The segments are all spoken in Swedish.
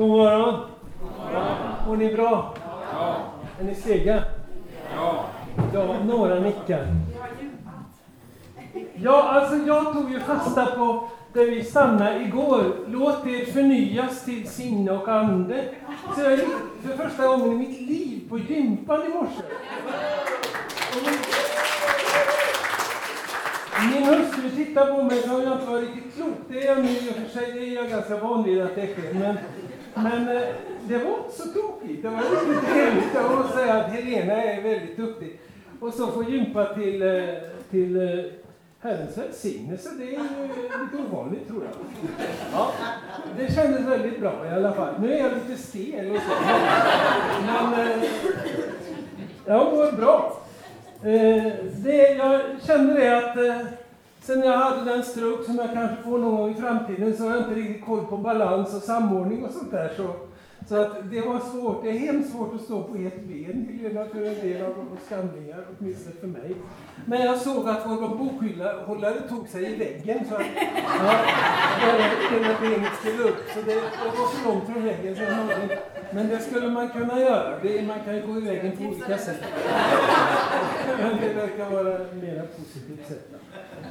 God morgon! Mår ni bra? Är ni sega? Ja. Ja, några nickar. Ja, alltså jag tog ju fasta på där vi stannade igår. Låt er förnyas till sinne och ande. Så jag gick för första gången i mitt liv på gympan i morse. Min- Min hustru tittar på mig som om jag inte var riktigt klok. Det är jag nu i och för sig, det är jag ganska van vid att det sker. Men, men eh, det var inte så tokigt. Det var riktigt trevligt. Jag måste säga att Helena är väldigt duktig. Och så få gympa till, eh, till eh, Herrens välsignelse, det är ju lite ovanligt tror jag. Ja, det kändes väldigt bra i alla fall. Nu är jag lite stel och så. Men eh, jag mår bra. Det, jag kände det att sen jag hade den stroke som jag kanske får någon gång i framtiden så har jag inte riktigt koll på balans och samordning och sånt där. Så, så att det var svårt. Det är hemskt svårt att stå på ett ben, Helena, för en del av våra gamlingar, åtminstone för mig. Men jag såg att vår bokhållare tog sig i väggen så att ja, ena benet skulle upp. Så det, det var så långt från väggen så jag nådde. Men det skulle man kunna göra. Det, man kan ju gå i väggen på olika sätt. Men det verkar vara mer positivt sätt.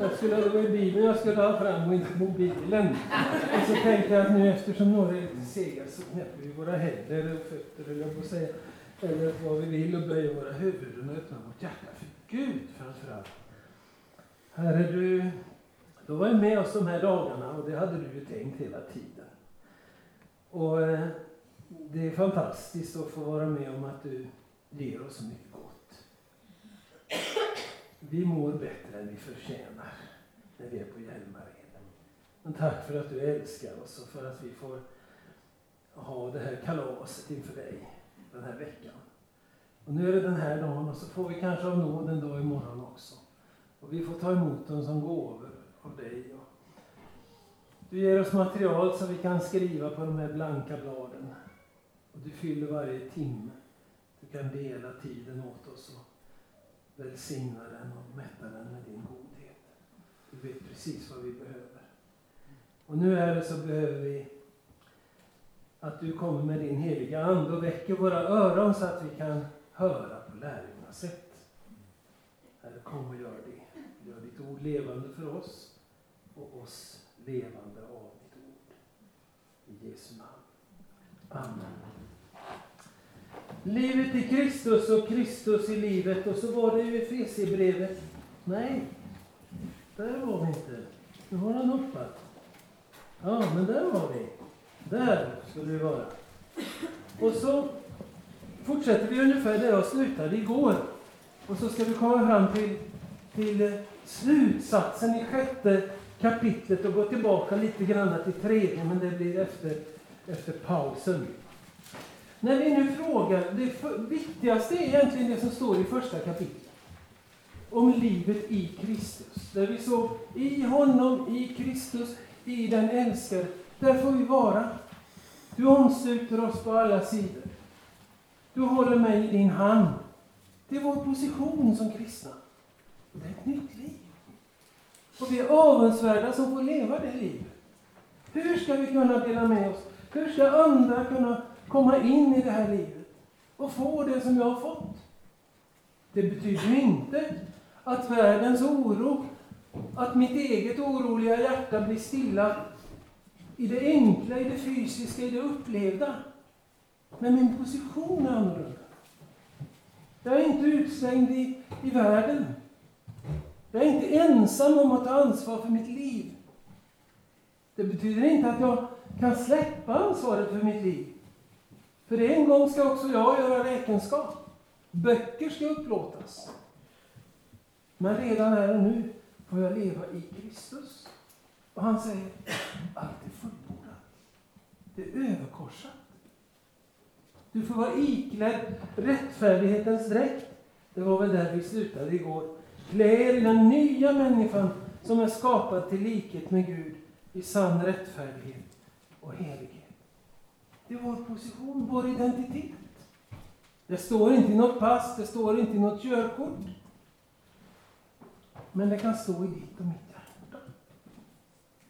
Jag skulle, det var i Bibeln jag skulle ha fram och inte mobilen. Och så tänkte jag att nu eftersom några är lite sega så knäpper vi våra händer och fötter, eller jag på att säga. Eller vad vi vill och böjer våra huvuden och öppnar vårt hjärta för Gud framför allt. Herre, du, du var ju med oss de här dagarna och det hade du ju tänkt hela tiden. Och eh, det är fantastiskt att få vara med om att du ger oss så mycket gott. Vi mår bättre än vi förtjänar när vi är på Hjälmareden. Men tack för att du älskar oss och för att vi får ha det här kalaset inför dig den här veckan. Och nu är det den här dagen och så får vi kanske av nåd en dag imorgon också. Och vi får ta emot dem som gåvor av dig. Och du ger oss material så vi kan skriva på de här blanka bladen. Och du fyller varje timme. Du kan dela tiden åt oss och välsigna den och mätta den med din godhet. Du vet precis vad vi behöver. Och nu är det så behöver vi att du kommer med din heliga Ande och väcker våra öron så att vi kan höra på lärjungarnas sätt. Herre, kom och gör det. Gör ditt ord levande för oss och oss levande av ditt ord. I Jesu namn. Amen. Livet i Kristus och Kristus i livet och så var det ju Efesierbrevet. Nej, där var vi inte. Nu har han hoppat. Ja, men där var vi. Där skulle vi vara. Och så fortsätter vi ungefär där jag slutade igår. Och så ska vi komma fram till, till slutsatsen i sjätte kapitlet och gå tillbaka lite grann till tredje, men det blir efter, efter pausen. När vi nu frågar, det för, viktigaste är egentligen det som står i första kapitlet. Om livet i Kristus. Där vi så, i honom, i Kristus, i den älskade. Där får vi vara. Du omsluter oss på alla sidor. Du håller mig i din hand. Det är vår position som kristna. Och det är ett nytt liv. Och vi är avundsvärda som får leva det livet. Hur ska vi kunna dela med oss? Hur ska andra kunna komma in i det här livet och få det som jag har fått? Det betyder inte att världens oro, att mitt eget oroliga hjärta blir stilla i det enkla, i det fysiska, i det upplevda. Men min position är annorlunda. Jag är inte utslängd i, i världen. Jag är inte ensam om att ta ansvar för mitt liv. Det betyder inte att jag kan släppa ansvaret för mitt liv. För en gång ska också jag göra räkenskap. Böcker ska upplåtas. Men redan här och nu får jag leva i Kristus. Och han säger, allt är fullbordat. Det är överkorsat. Du får vara iklädd rättfärdighetens dräkt. Det var väl där vi slutade igår. Klä er i den nya människan som är skapad till likhet med Gud i sann rättfärdighet och helighet. Det är vår position, vår identitet. Det står inte i något pass, det står inte i något körkort. Men det kan stå i ditt och mitt hjärta.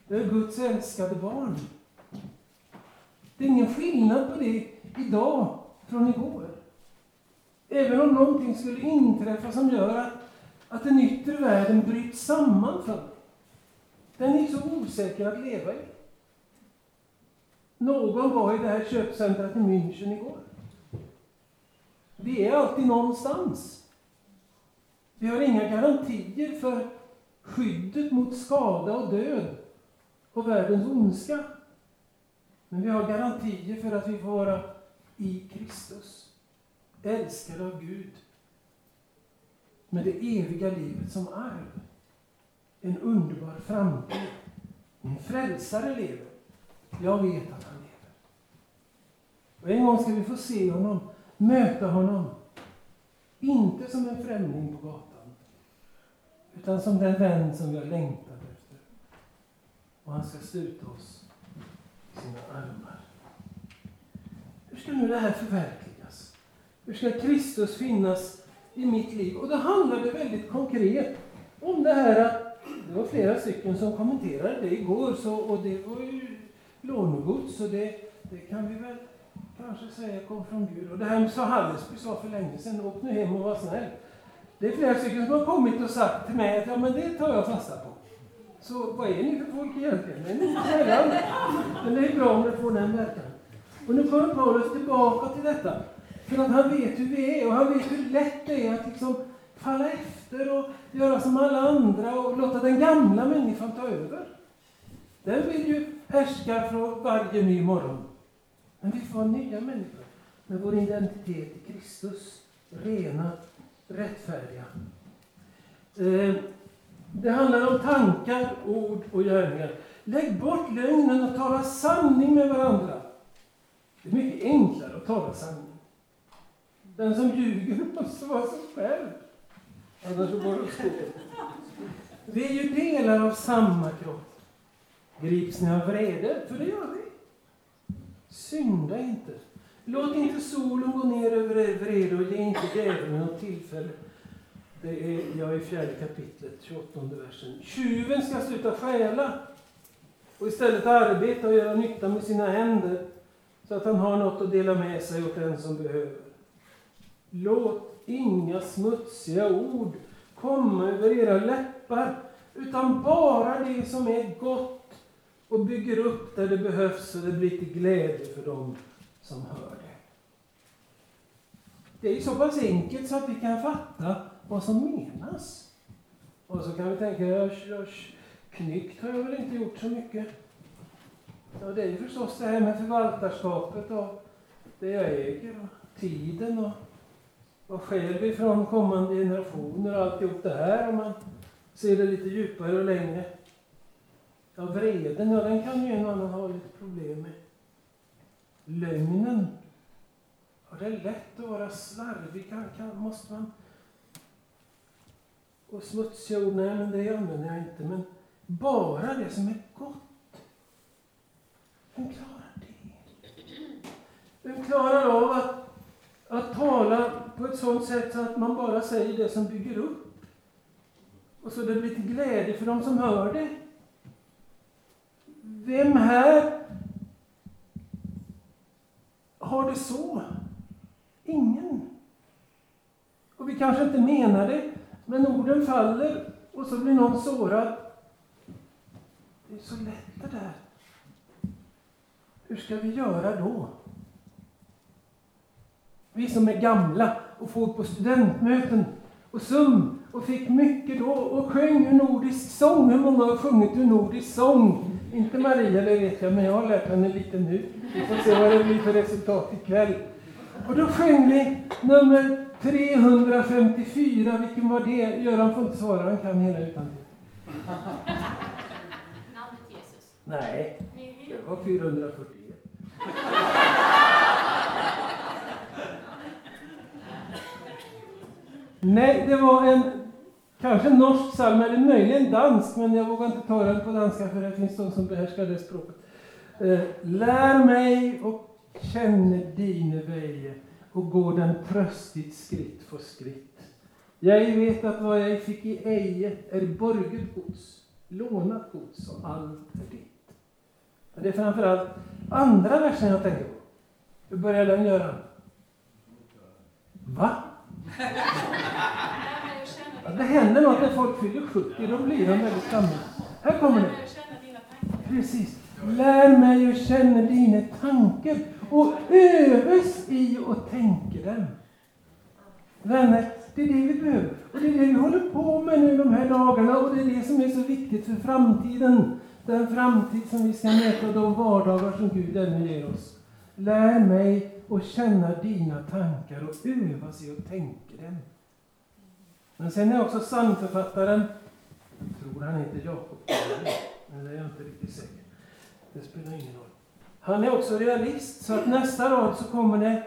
Det är Guds älskade barn. Det är ingen skillnad på det idag från igår. Även om någonting skulle inträffa som gör att, att den yttre världen bryts samman för mig. Den är så osäker att leva i. Någon var i det här köpcentret i München igår. Vi är alltid någonstans. Vi har inga garantier för skyddet mot skada och död och världens ondska. Men vi har garantier för att vi får vara i Kristus, älskade av Gud, med det eviga livet som arv. En underbar framtid. Min frälsare lever. Jag vet att han. Och en gång ska vi få se honom, möta honom. Inte som en främling på gatan, utan som den vän som vi har längtat efter. Och han ska sluta oss i sina armar. Hur ska nu det här förverkligas? Hur ska Kristus finnas i mitt liv? Och då handlar det väldigt konkret om det här att det var flera stycken som kommenterade det igår, så, och det var ju lånegods, så det, det kan vi väl kanske säger kom från Gud. Och det här sa Hallesby sa för länge sedan, åk nu hem och var snäll. Det är flera stycken som har kommit och sagt till mig att ja, men det tar jag fasta på. Så vad är ni för folk egentligen? Är ni sällan. Men det är bra om det får den verkan. Och nu kommer Paulus tillbaka till detta. För att han vet hur vi är och han vet hur lätt det är att liksom falla efter och göra som alla andra och låta den gamla människan ta över. Den vill ju härska från varje ny morgon. Men vi får vara nya människor med vår identitet i Kristus. Rena, rättfärdiga. Eh, det handlar om tankar, ord och gärningar. Lägg bort lögnen och tala sanning med varandra. Det är mycket enklare att tala sanning. Den som ljuger måste vara sig själv. Annars går det åt Vi är ju delar av samma kropp. Grips ni av vrede? För det gör vi. Synda inte. Låt inte solen gå ner över er vrede och ge inte djävulen något tillfälle. Det är jag i fjärde kapitlet, 28 versen. Tjuven ska sluta stjäla och istället arbeta och göra nytta med sina händer så att han har något att dela med sig åt den som behöver. Låt inga smutsiga ord komma över era läppar, utan bara det som är gott och bygger upp där det behövs och det blir till glädje för dem som hör det. Det är så pass enkelt så att vi kan fatta vad som menas. Och så kan vi tänka, jag, jag, knyckt har jag väl inte gjort så mycket. Ja, det är ju förstås det här med förvaltarskapet och det jag äger och tiden och vad sker vi från kommande generationer och alltihop det här om man ser det lite djupare och längre. Ja, vreden, ja den kan ju en annan ha lite problem med. Lögnen. Ja, det är lätt att vara slarvig. Kan, kan, måste man... Och smutsiga ord, nej men det använder jag inte. Men bara det som är gott. Vem klarar det? Vem klarar av att, att tala på ett sådant sätt så att man bara säger det som bygger upp? Och så det blir till glädje för de som hör det. Vem här har det så? Ingen. Och vi kanske inte menar det, men orden faller och så blir någon sårad. Det är så lätt det där. Hur ska vi göra då? Vi som är gamla och får på studentmöten och SUM och fick mycket då och sjöng ur nordisk sång. Hur många har sjungit ur nordisk sång? Inte Maria, det vet jag, men jag har lärt henne lite nu. Vi får se vad det blir för resultat ikväll. Och då sjöng vi nummer 354. Vilken var det? Göran får inte svara, han kan hela utan Namnet Jesus. Nej, det var 441. Nej, det var en kanske norsk psalm, eller möjligen dansk, men jag vågar inte ta den på danska för det finns de som behärskar det språket. Eh, lär mig och känne dine veje och gå den tröstigt skritt för skritt. Jag vet att vad jag fick i eje är borget gods, lånat gods och allt är ditt. Det är framförallt andra versen jag tänker på. Hur börjar den göra? Va? Ja, det händer något när folk fyller 70, då blir de väldigt gamla. Här kommer det. Precis. Lär mig att känna dina tankar och övas i att tänka dem. Vänner, det är det vi behöver. Och det är det vi håller på med nu de här dagarna och det är det som är så viktigt för framtiden. Den framtid som vi ska möta, de vardagar som Gud ännu ger oss. Lär mig att känna dina tankar och övas i att tänka dem. Men sen är också psalmförfattaren, jag tror han heter Jakob, men det är jag inte riktigt säker. Det spelar ingen roll. Han är också realist, så att nästa rad så kommer det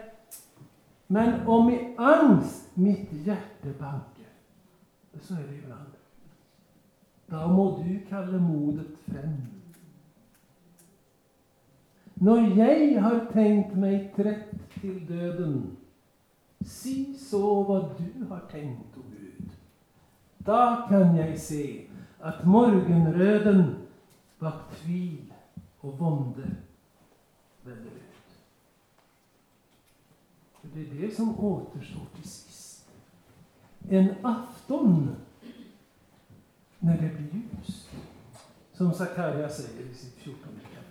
Men om i angst mitt hjärta bankar, så är det ibland. Då må du kalla modet fram. När jag har tänkt mig trätt till döden, si så vad du har tänkt, o då kan jag se att morgonröden vakt tvil och vånde väller ut. För det är det som återstår till sist. En afton när det blir ljust. Som Sakarja säger i sitt 14 kapitel.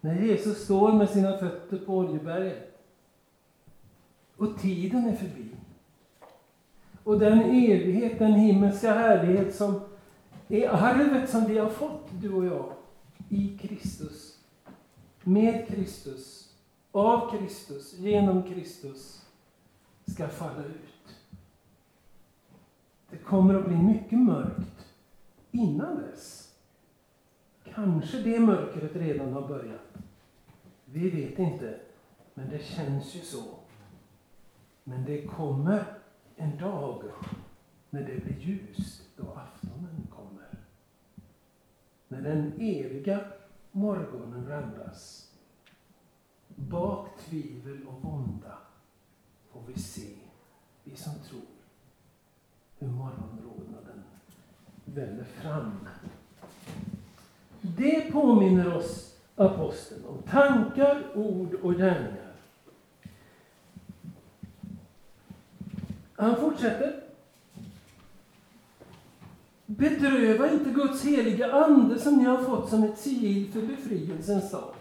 När Jesus står med sina fötter på Oljeberget. Och tiden är förbi. Och den evighet, den himmelska härlighet som är arvet som vi har fått, du och jag, i Kristus, med Kristus, av Kristus, genom Kristus, ska falla ut. Det kommer att bli mycket mörkt innan dess. Kanske det mörkret redan har börjat. Vi vet inte, men det känns ju så. Men det kommer en dag när det blir ljust, då aftonen kommer. När den eviga morgonen randas. Bak tvivel och vånda får vi se, vi som tror, hur morgonrodnaden väller fram. Det påminner oss aposteln om tankar, ord och gärningar. Han fortsätter. Bedröva inte Guds heliga ande som ni har fått som ett sigill för befrielsens sak.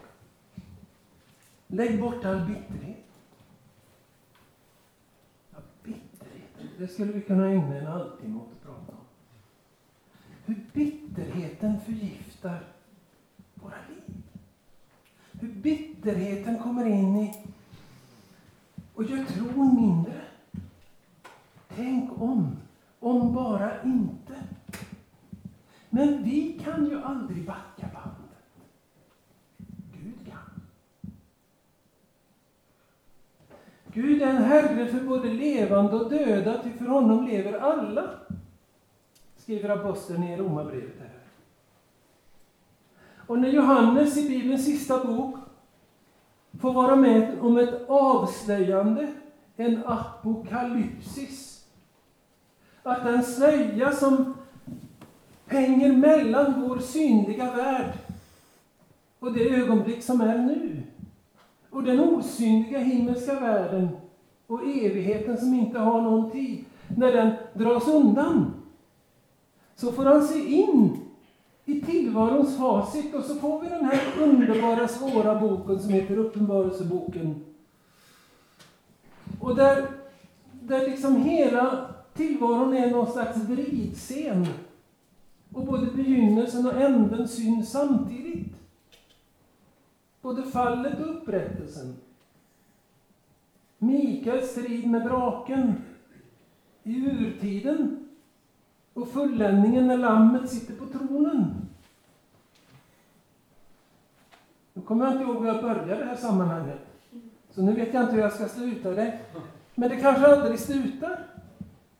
Lägg bort all bitterhet. Ja, bitterhet, det skulle vi kunna ägna en halvtimme åt att prata om. Hur bitterheten förgiftar våra liv. Hur bitterheten kommer in i och gör tron mindre. Tänk om, om bara inte. Men vi kan ju aldrig backa bandet. Gud kan. Gud är en Herre för både levande och döda, ty för honom lever alla, skriver aposteln i Romarbrevet. Här. Och när Johannes i Bibelns sista bok får vara med om ett avslöjande, en apokalypsis, att den slöja som hänger mellan vår synliga värld och det ögonblick som är nu. Och den osynliga himmelska världen och evigheten som inte har någon tid. När den dras undan så får han se in i tillvarons facit och så får vi den här underbara svåra boken som heter Uppenbarelseboken. Och där, där liksom hela tillvaron är någon slags vridscen och både begynnelsen och änden syns samtidigt. Både fallet och upprättelsen. Mikaels strid med draken i urtiden och fulländningen när lammet sitter på tronen. Nu kommer jag inte ihåg hur jag började det här sammanhanget. Så nu vet jag inte hur jag ska sluta det. Men det kanske aldrig slutar.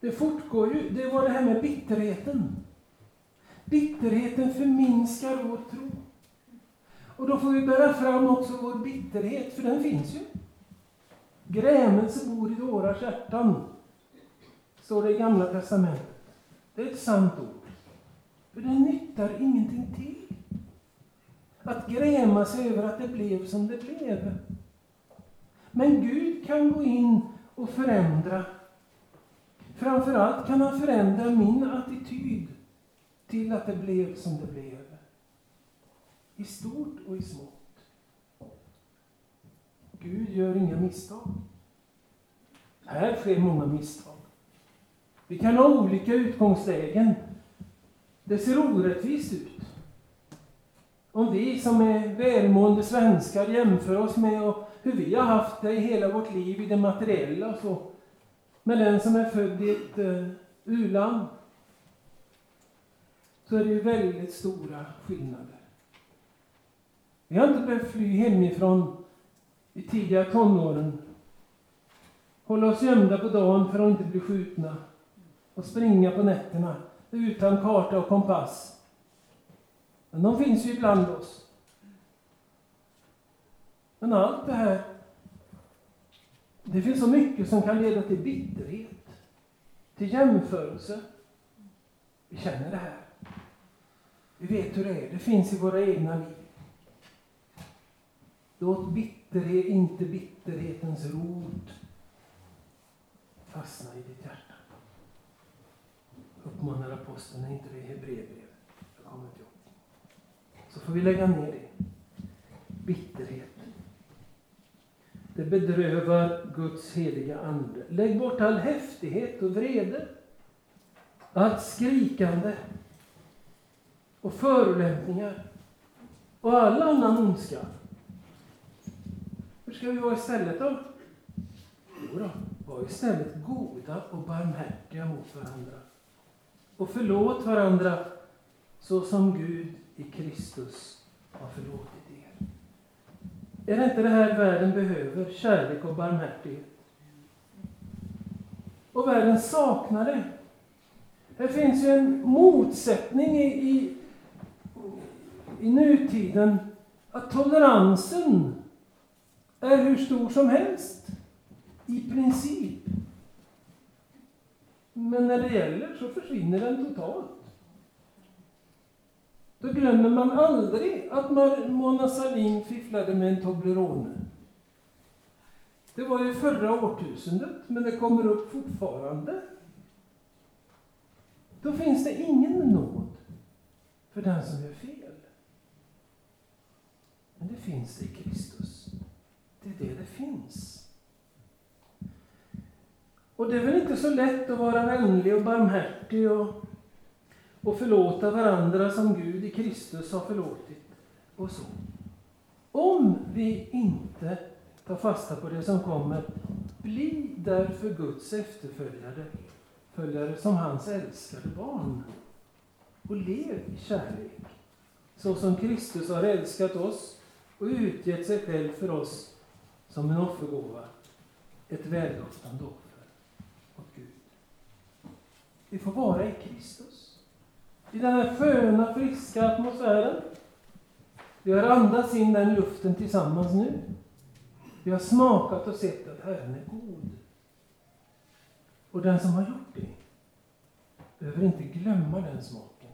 Det fortgår ju. Det var det här med bitterheten. Bitterheten förminskar vår tro. Och då får vi bära fram också vår bitterhet, för den finns ju. Grämelse bor i våra hjärtan, står det i Gamla Testamentet. Det är ett sant ord. För den nyttar ingenting till. att gräma sig över att det blev som det blev. Men Gud kan gå in och förändra. Framförallt kan han förändra min attityd till att det blev som det blev. I stort och i smått. Gud gör inga misstag. Här sker många misstag. Vi kan ha olika utgångslägen. Det ser orättvist ut. Om vi som är välmående svenskar jämför oss med hur vi har haft det i hela vårt liv i det materiella och så, med den som är född i ett eh, u-land, så är det ju väldigt stora skillnader. Vi har inte behövt fly hemifrån i tidiga tonåren, hålla oss gömda på dagen för att inte bli skjutna och springa på nätterna utan karta och kompass. Men de finns ju ibland oss. Men allt det här, det finns så mycket som kan leda till bitterhet, till jämförelse. Vi känner det här. Vi vet hur det är. Det finns i våra egna liv. Låt bitterhet, inte bitterhetens rot fastna i ditt hjärta. Uppmanar aposteln, är inte det Hebreerbrevet? Jag kommer inte ihåg. Så får vi lägga ner det. Bitterhet. Det bedrövar Guds heliga Ande. Lägg bort all häftighet och vrede. Allt skrikande och förolämpningar och all annan ondska. Hur ska vi vara istället då? Jo då, var istället goda och barmhärtiga mot varandra. Och förlåt varandra så som Gud i Kristus har förlåtit. Är det inte det här världen behöver? Kärlek och barmhärtighet. Och världen saknar det. Här finns ju en motsättning i, i, i nutiden att toleransen är hur stor som helst. I princip. Men när det gäller så försvinner den totalt. Då glömmer man aldrig att Mona Sahlin fifflade med en Toblerone. Det var ju förra årtusendet, men det kommer upp fortfarande. Då finns det ingen nåd för den som gör fel. Men det finns det i Kristus. Det är det det finns. Och det är väl inte så lätt att vara vänlig och barmhärtig och, och förlåta varandra som Gud i Kristus har förlåtit och så. Om vi inte tar fasta på det som kommer, bli därför Guds efterföljare, följare som hans älskade barn. Och lev i kärlek, så som Kristus har älskat oss och utgett sig själv för oss som en offergåva, ett väldoftande offer åt Gud. Vi får vara i Kristus. I den här sköna, friska atmosfären. Vi har andats in den luften tillsammans nu. Vi har smakat och sett att Herren är god. Och den som har gjort det behöver inte glömma den smaken.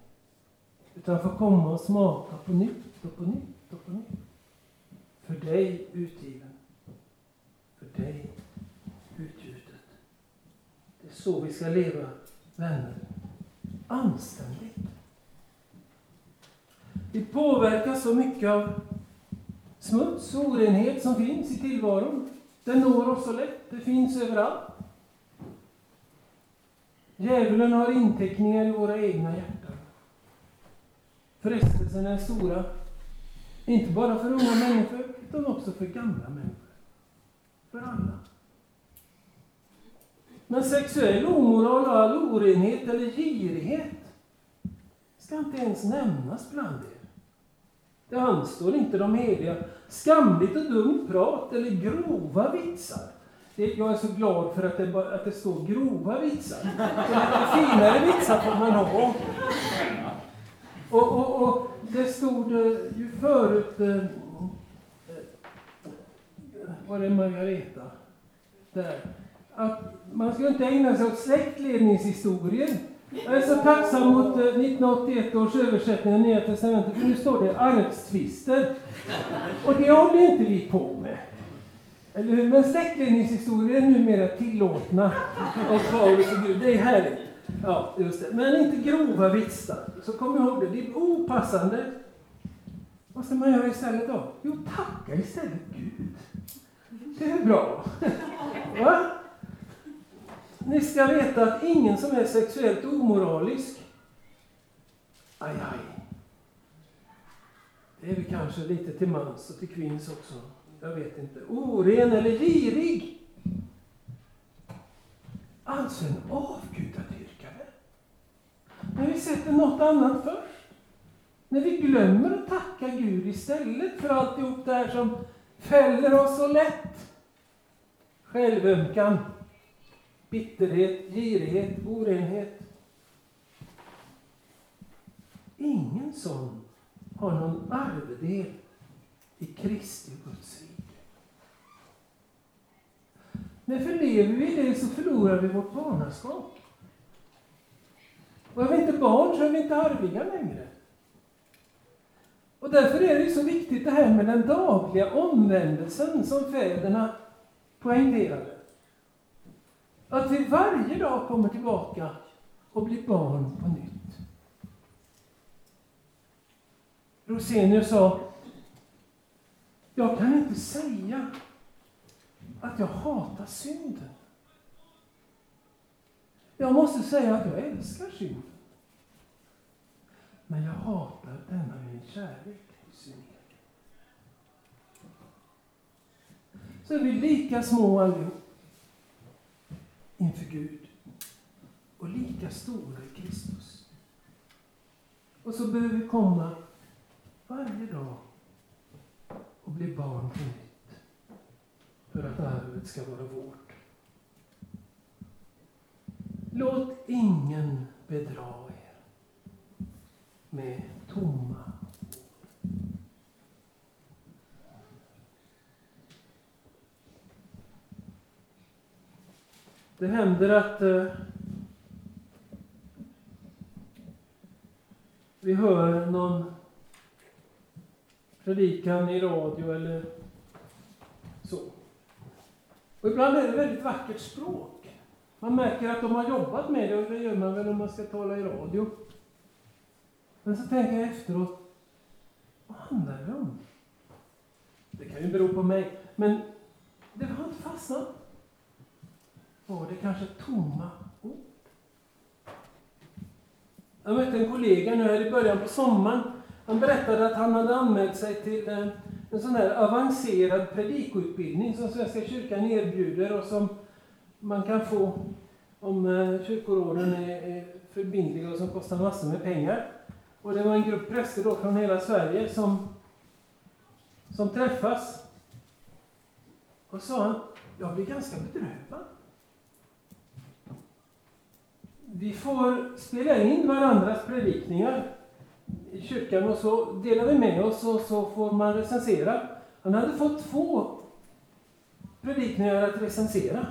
Utan får komma och smaka på nytt och på nytt och på nytt. För dig utgiven för dig utgjutet. Det är så vi ska leva, vänner. Anständigt. Vi påverkas så mycket av smuts och orenhet som finns i tillvaron. Den når oss så lätt, det finns överallt. Djävulen har inteckningar i våra egna hjärtan. Frestelserna är stora, inte bara för unga människor, utan också för gamla människor för alla. Men sexuell omoral och all orenhet eller girighet ska inte ens nämnas bland er. Det anstår inte de heliga. Skamligt och dumt prat eller grova vitsar. Jag är så glad för att det, bara, att det står grova vitsar. Så finare vitsar får man ha. Och, och, och det stod eh, ju förut eh, eh, var det Margareta, där, att man ska inte ägna sig åt släktledningshistorier jag är så tacksam mot 1981 eh, års översättning av Nya Testamentet, för nu står det arvstvister. Och det håller inte vi på med. Eller hur? Men släktledningshistorier är numera tillåtna av Paulus och Gud. Det är härligt. Ja, just det. Men inte grova vitsar. Så kom ihåg det, det är opassande. Vad ska man göra istället då? Jo, tacka istället Gud. Det är bra. Va? Ni ska veta att ingen som är sexuellt omoralisk, aj, aj, det är vi kanske lite till mans och till kvinns också, jag vet inte, oren eller girig, alltså en avgudadyrkare. När vi sätter något annat först. När vi glömmer att tacka Gud istället för alltihop det här som fäller oss så lätt. Självömkan bitterhet, girighet, orenhet. Ingen sån har någon arvedel i Kristi Guds rike. Men förlever vi det så förlorar vi vårt barnaskap. Och är vi inte barn så är vi inte arviga längre. Och därför är det så viktigt det här med den dagliga omvändelsen som fäderna poängterade. Att vi varje dag kommer tillbaka och blir barn på nytt. Rosenius sa, jag kan inte säga att jag hatar synden. Jag måste säga att jag älskar synden. Men jag hatar denna min kärlek till synden. Så är vi lika små allihop inför Gud och lika stora i Kristus. Och så behöver vi komma varje dag och bli barn på nytt för att arvet ska vara vårt. Låt ingen bedra er med tomma Det händer att eh, vi hör någon predikan i radio eller så. Och ibland är det väldigt vackert språk. Man märker att de har jobbat med det och det gör man väl om man ska tala i radio. Men så tänker jag efteråt, vad handlar det om? Det kan ju bero på mig, men det har inte fastnat var det kanske tomma ord. Jag mötte en kollega nu här i början på sommaren. Han berättade att han hade anmält sig till en, en sån här avancerad predikoutbildning som Svenska kyrkan erbjuder och som man kan få om eh, kyrkoråden är, är förbindliga och som kostar massor med pengar. Och det var en grupp präster då från hela Sverige som, som träffas. Och sa han, jag blir ganska bedrövad vi får spela in varandras predikningar i kyrkan och så delar vi med oss och så får man recensera. Han hade fått två predikningar att recensera.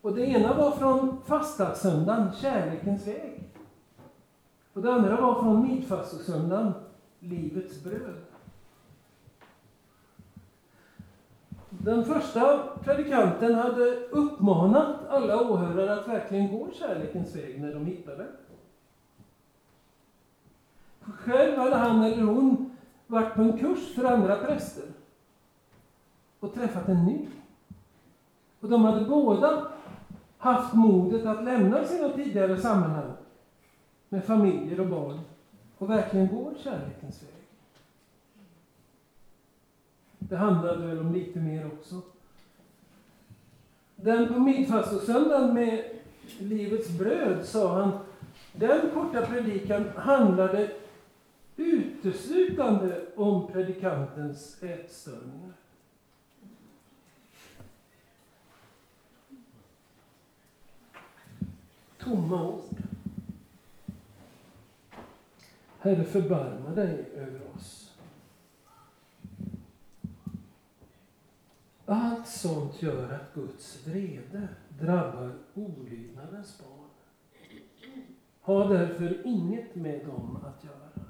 Och det ena var från fastasöndagen, Kärlekens väg. Och det andra var från midfastosöndagen, Livets bröd. Den första predikanten hade uppmanat alla åhörare att verkligen gå kärlekens väg när de hittade. Själv hade han eller hon varit på en kurs för andra präster och träffat en ny. Och de hade båda haft modet att lämna sina tidigare sammanhang med familjer och barn och verkligen gå kärlekens väg. Det handlade väl om lite mer också. Den på midfastosöndagen med Livets bröd, sa han, den korta predikan handlade uteslutande om predikantens ätstörningar. Tomma ord. Herre, förbarma dig över oss. Allt sånt gör att Guds vrede drabbar olydnadens barn. Ha därför inget med dem att göra.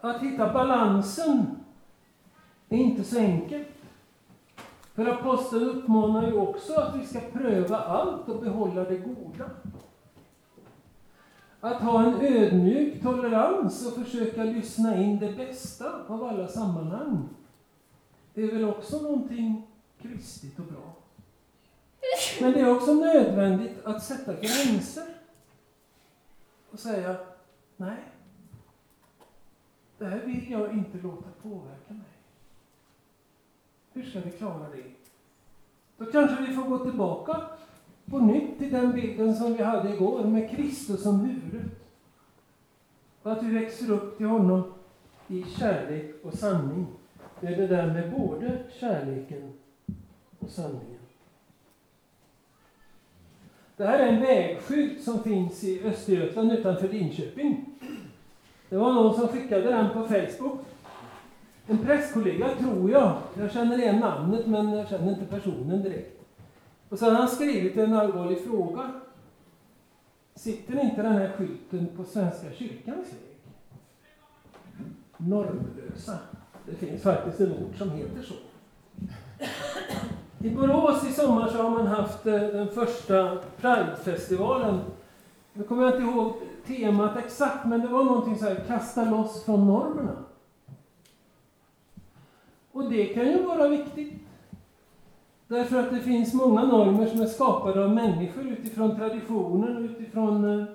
Att hitta balansen är inte så enkelt. För aposteln uppmanar ju också att vi ska pröva allt och behålla det goda. Att ha en ödmjuk tolerans och försöka lyssna in det bästa av alla sammanhang det är väl också någonting kristigt och bra. Men det är också nödvändigt att sätta gränser och säga nej, det här vill jag inte låta påverka mig. Hur ska vi klara det? Då kanske vi får gå tillbaka på nytt till den bilden som vi hade igår med Kristus som huvudet. Och att vi växer upp till honom i kärlek och sanning. Det är det där med både kärleken och sanningen. Det här är en vägskylt som finns i Östergötland utanför Linköping. Det var någon som skickade den på Facebook. En presskollega, tror jag. Jag känner igen namnet, men jag känner inte personen direkt. Och sen har han skrivit en allvarlig fråga. Sitter inte den här skylten på Svenska kyrkans väg? Normlösa. Det finns faktiskt en ort som heter så. I Borås i sommar så har man haft eh, den första Pridefestivalen. Nu kommer jag inte ihåg temat exakt, men det var någonting så här, kasta loss från normerna. Och det kan ju vara viktigt. Därför att det finns många normer som är skapade av människor utifrån traditionen utifrån eh,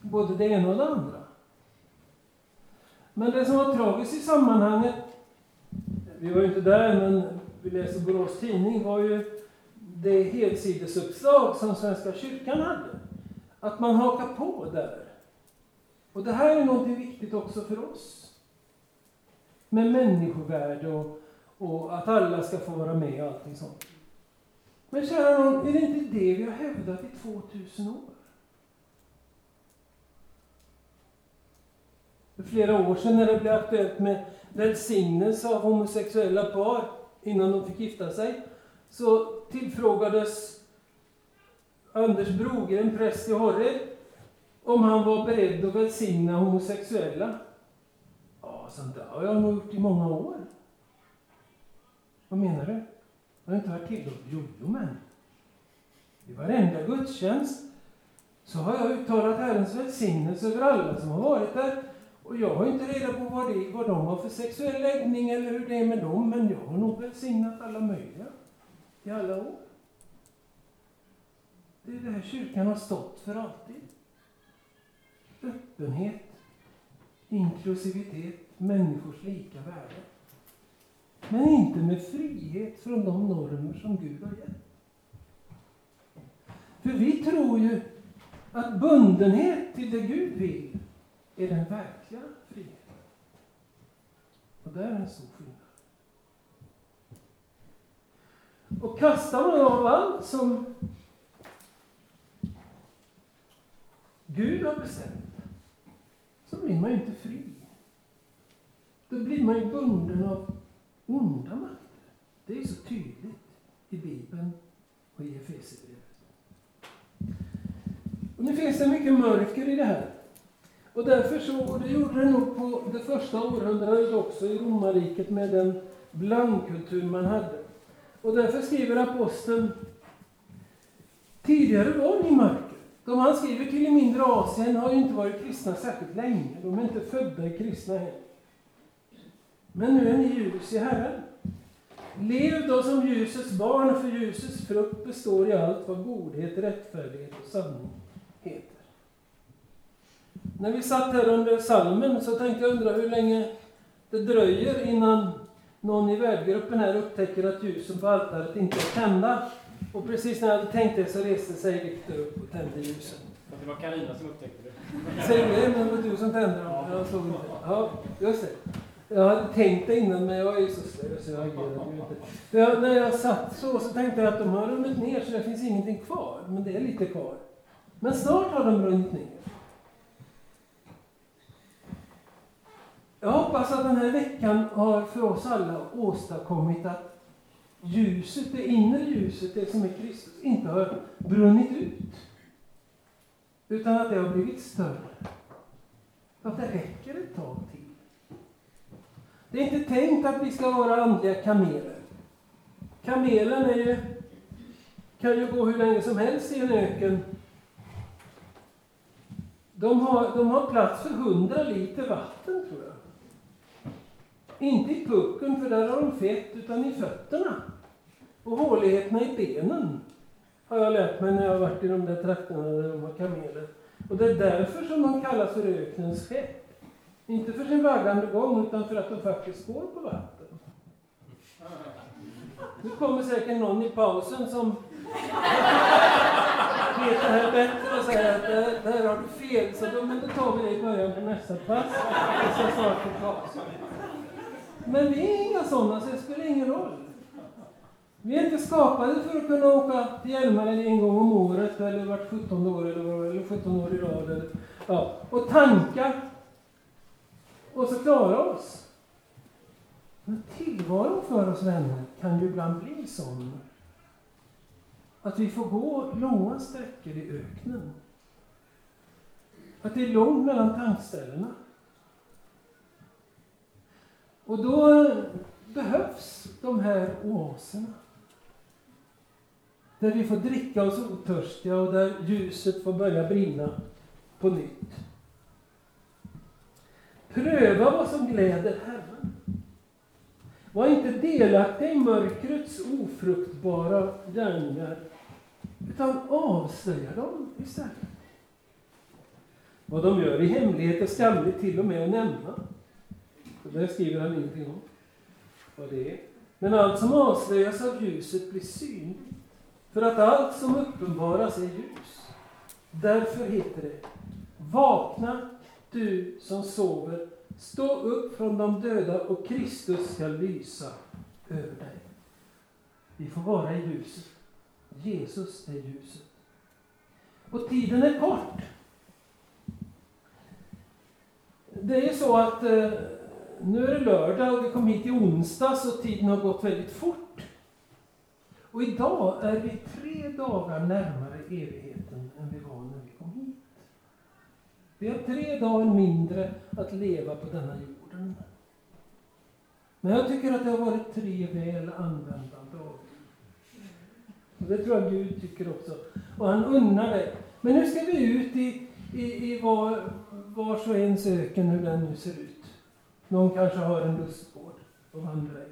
både det ena och det andra. Men det som var tragiskt i sammanhanget, vi var ju inte där, men vi läste Borås Tidning, var ju det helsidesuppslag som Svenska kyrkan hade. Att man hakar på där. Och det här är någonting viktigt också för oss. Med människovärde och, och att alla ska få vara med och allting sånt. Men kära någon, är det inte det vi har hävdat i 2000 år? För flera år sedan när det blev aktuellt med välsignelse av homosexuella par innan de fick gifta sig, så tillfrågades Anders Brogren, präst i Horred, om han var beredd att välsigna homosexuella. Ja, sånt där har jag nog gjort i många år. Vad menar du? Har inte varit tillåtet? Jo, jo, men. I varenda gudstjänst så har jag uttalat Herrens välsignelse över alla som har varit där. Och jag har inte reda på vad, det, vad de har för sexuell läggning eller hur det är med dem, men jag har nog välsignat alla möjliga i alla år. Det är det här kyrkan har stått för alltid. Öppenhet, inklusivitet, människors lika värde. Men inte med frihet från de normer som Gud har gett. För vi tror ju att bundenhet till det Gud vill är den verkliga friheten. Och där är en stor skillnad. Och kastar man av allt som Gud har bestämt, så blir man ju inte fri. Då blir man ju bunden av onda makter. Det är så tydligt i Bibeln och i Efesierbrevet. Och nu finns det mycket mörker i det här. Och därför så, och det gjorde det nog på det första århundradet också i romarriket med den blandkultur man hade. Och därför skriver aposteln Tidigare var ni mörker. De han skriver till i mindre Asien har ju inte varit kristna särskilt länge. De är inte födda i kristna hem. Men nu är ni ljus i Herren. Lev då som ljusets barn, för ljusets frukt består i allt vad godhet, rättfärdighet och sanning heter. När vi satt här under salmen så tänkte jag undra hur länge det dröjer innan någon i värdgruppen här upptäcker att ljusen på altaret inte är tända. Och precis när jag hade tänkt det så reste sig Viktor upp och tände ljusen. Det var Karina som upptäckte det. Säg det, men det var du som tände dem. Jag såg inte. Ja, just det. Jag hade tänkt det innan, men jag är så slö så jag agerade ju inte. Jag, när jag satt så, så tänkte jag att de har runnit ner så det finns ingenting kvar. Men det är lite kvar. Men snart har de runnit ner. Jag hoppas att den här veckan har för oss alla åstadkommit att ljuset, det inre ljuset, det som är Kristus, inte har brunnit ut. Utan att det har blivit större. Att det räcker ett tag till. Det är inte tänkt att vi ska vara andliga kameler. Kamelen är ju, kan ju gå hur länge som helst i en öken. De har, de har plats för hundra liter vatten, tror jag. Inte i pucken, för där har de fett, utan i fötterna. Och håligheterna i benen har jag lärt mig när jag har varit i de där trakterna där de har kameler. Och det är därför som de kallas för öknens skepp. Inte för sin vaggande gång, utan för att de faktiskt går på vatten. Nu kommer säkert någon i pausen som vet det här bättre och säger att det, det här har du fel, så då, men då tar vi det i början på nästa pass. Och så snart på pausen. Men vi är inga sådana, så det spelar ingen roll. Vi är inte skapade för att kunna åka till Hjälmaren en gång om året, eller vart 17 år, eller, eller 17 år i rad. Eller, ja, och tanka. Och så klara oss. Men tillvaron för oss vänner kan ju ibland bli sån att vi får gå långa sträckor i öknen. Att det är långt mellan tankställena. Och då behövs de här oaserna. Där vi får dricka oss otörstiga och där ljuset får börja brinna på nytt. Pröva vad som gläder Herren. Var inte delaktiga i mörkrets ofruktbara gärningar, utan avslöja dem istället. Vad de gör i hemlighet är skamligt till och med att nämna. Det skriver han ingenting om vad det är. Men allt som avslöjas av ljuset blir synligt. För att allt som uppenbaras är ljus. Därför heter det Vakna, du som sover. Stå upp från de döda och Kristus ska lysa över dig. Vi får vara i ljuset. Jesus är ljuset. Och tiden är kort. Det är så att eh, nu är det lördag och vi kom hit i onsdags och tiden har gått väldigt fort. Och idag är vi tre dagar närmare evigheten än vi var när vi kom hit. Vi har tre dagar mindre att leva på denna jorden. Men jag tycker att det har varit tre väl använda dagar. Och det tror jag Gud tycker också. Och han unnar det. Men nu ska vi ut i, i, i var, vars och ens öken, hur den nu ser ut. Någon kanske har en lustgård att vandra i.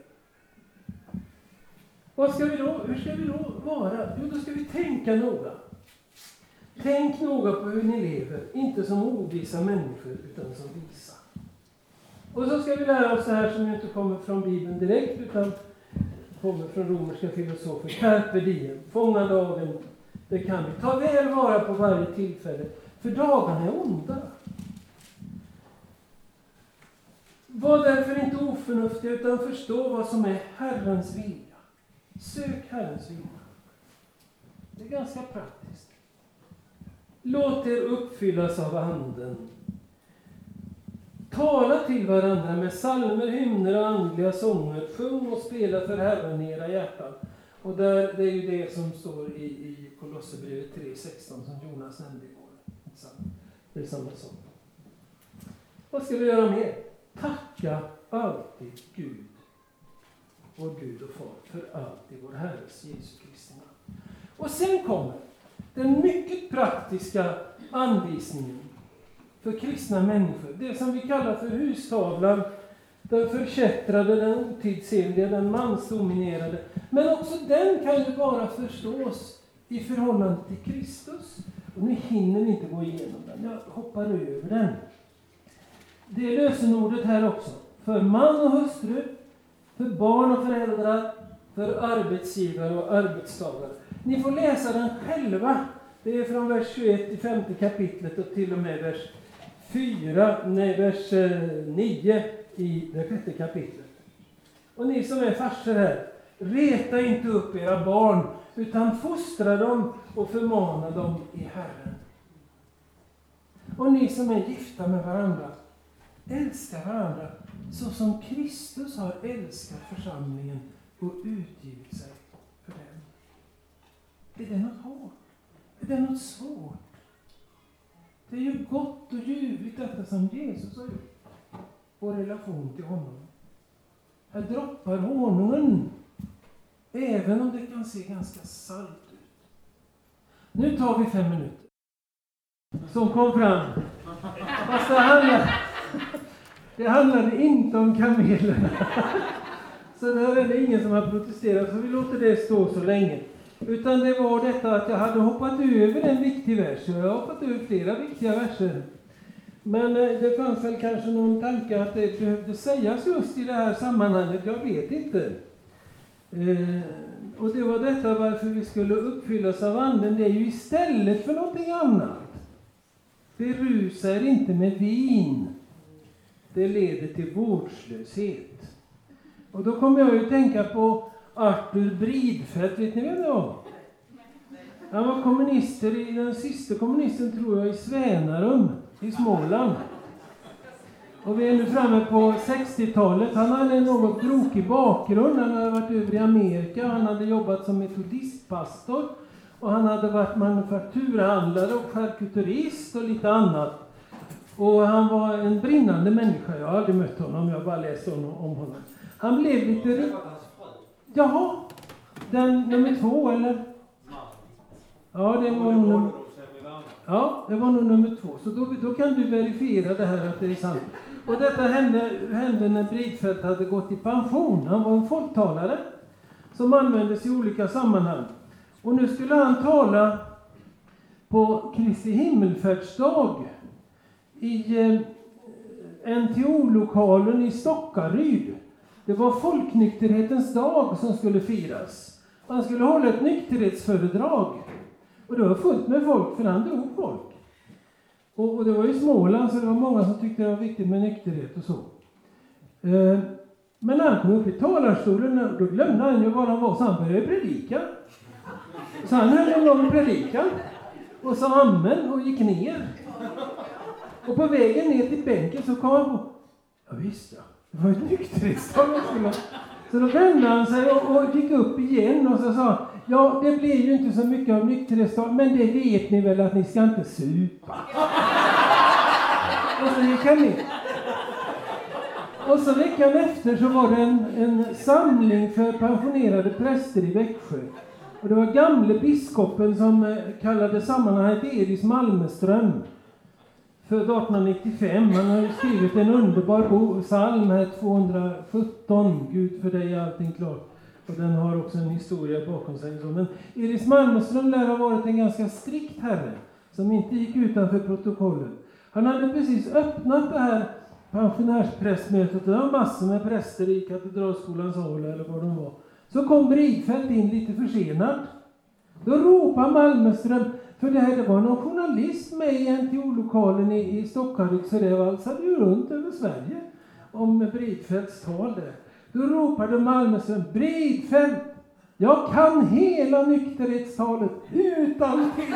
Vad ska vi då, hur ska vi då vara? Jo, då ska vi tänka noga. Tänk noga på hur ni lever, inte som ovisa människor, utan som visa. Och så ska vi lära oss det här som inte kommer från Bibeln direkt, utan kommer från romerska filosofer. Carpe diem, fånga dagen. Det kan vi. Ta väl vara på varje tillfälle, för dagarna är onda. Var därför inte oförnuftiga, utan förstå vad som är Herrens vilja. Sök Herrens vilja. Det är ganska praktiskt. Låt er uppfyllas av Anden. Tala till varandra med psalmer, hymner och andliga sånger. Sjung och spela för Herren i era hjärtan. Och där, det är ju det som står i, i Kolosserbrevet 3.16 som Jonas nämnde igår. Det är samma sak. Vad ska vi göra mer? Tacka alltid Gud, vår Gud och Far, för allt i vår Herres Jesu Kristi namn. Och sen kommer den mycket praktiska anvisningen för kristna människor. Det som vi kallar för hustavlan, den förkättrade, den otidsenliga, den mansdominerade. Men också den kan ju bara förstås i förhållande till Kristus. Och nu hinner vi inte gå igenom den, jag hoppar över den. Det är lösenordet här också. För man och hustru, för barn och föräldrar, för arbetsgivare och arbetstagare. Ni får läsa den själva. Det är från vers 21 i femte kapitlet och till och med vers 4, nej, vers eh, 9 i det sjätte kapitlet. Och ni som är farsor här, reta inte upp era barn, utan fostra dem och förmana dem i Herren. Och ni som är gifta med varandra, älska varandra så som Kristus har älskat församlingen och utgivit sig för den. Är det något hårt? Är det något svårt? Det är ju gott och ljuvligt detta som Jesus har gjort. Vår relation till honom. Här droppar honungen. Även om det kan se ganska salt ut. Nu tar vi fem minuter. Som kom fram. Fast det handlade, det handlade inte om kamelerna. Så där är det ingen som har protesterat, så vi låter det stå så länge. Utan det var detta att jag hade hoppat över en viktig vers. Jag har hoppat över flera viktiga verser. Men eh, det fanns väl kanske någon tanke att det behövde sägas just i det här sammanhanget. Jag vet inte. Eh, och det var detta varför vi skulle uppfyllas av Anden. Det är ju istället för någonting annat. Berusa er inte med vin. Det leder till vårdslöshet. Och då kommer jag ju tänka på Arthur Bridfeldt, vet ni vem det var? Han var kommunister i, den sista kommunisten tror jag, i Svänarum i Småland. Och vi är nu framme på 60-talet. Han hade en något brokig bakgrund. Han hade varit över i Amerika, han hade jobbat som metodistpastor. Och han hade varit manufakturhandlare och charkuterist och lite annat. Och han var en brinnande människa. Jag har aldrig mött honom, jag har bara läst om honom. Han blev lite... Jaha, den nummer två eller? Ja, det var nog. Ja, det var nog nummer två. Så då, då kan du verifiera det här att det är sant. Och detta hände, hände när Bridfeldt hade gått i pension. Han var en folktalare som användes i olika sammanhang. Och nu skulle han tala på Kristi himmelfärdsdag i eh, NTO-lokalen i Stockaryd. Det var folknykterhetens dag som skulle firas. Han skulle hålla ett nykterhetsföredrag. Och det var fullt med folk, för han drog folk. Och, och, det var i Småland, så det var många som tyckte det var viktigt med nykterhet och så. Eh, men när han kom upp i talarstolen, då glömde han ju var han var, så han började predika. Så han höll en lång predikan och sa amen och gick ner. Och på vägen ner till bänken så kom han på, ja visst ja, det var ju ett nykterhetstal Så då vände han sig och, och, gick upp igen och så sa Ja, det blir ju inte så mycket av nykterhetstal, men det vet ni väl att ni ska inte supa. och så gick han ner. Och så veckan efter så var det en, en samling för pensionerade präster i Växjö. Och det var gamle biskopen som eh, kallade sammanhanget Elis Malmeström. Född 1895. Han har skrivit en underbar psalm här, 217. Gud för dig är allting klart. Och den har också en historia bakom sig. Men Elis Malmström lär ha varit en ganska strikt herre, som inte gick utanför protokollet. Han hade precis öppnat det här pensionärsprästmötet, det var massor med präster i Katedralskolans hall eller var de var. Så kom Bridfeldt in lite försenad. Då ropade Malmström, för det här det var någon journalist med i NTO-lokalen i, i Stockholm, så det valsade ju runt över Sverige om Bridfeldts tal där. Då ropade Malmström, Bridfeldt, jag kan hela nykterhetstalet utan till.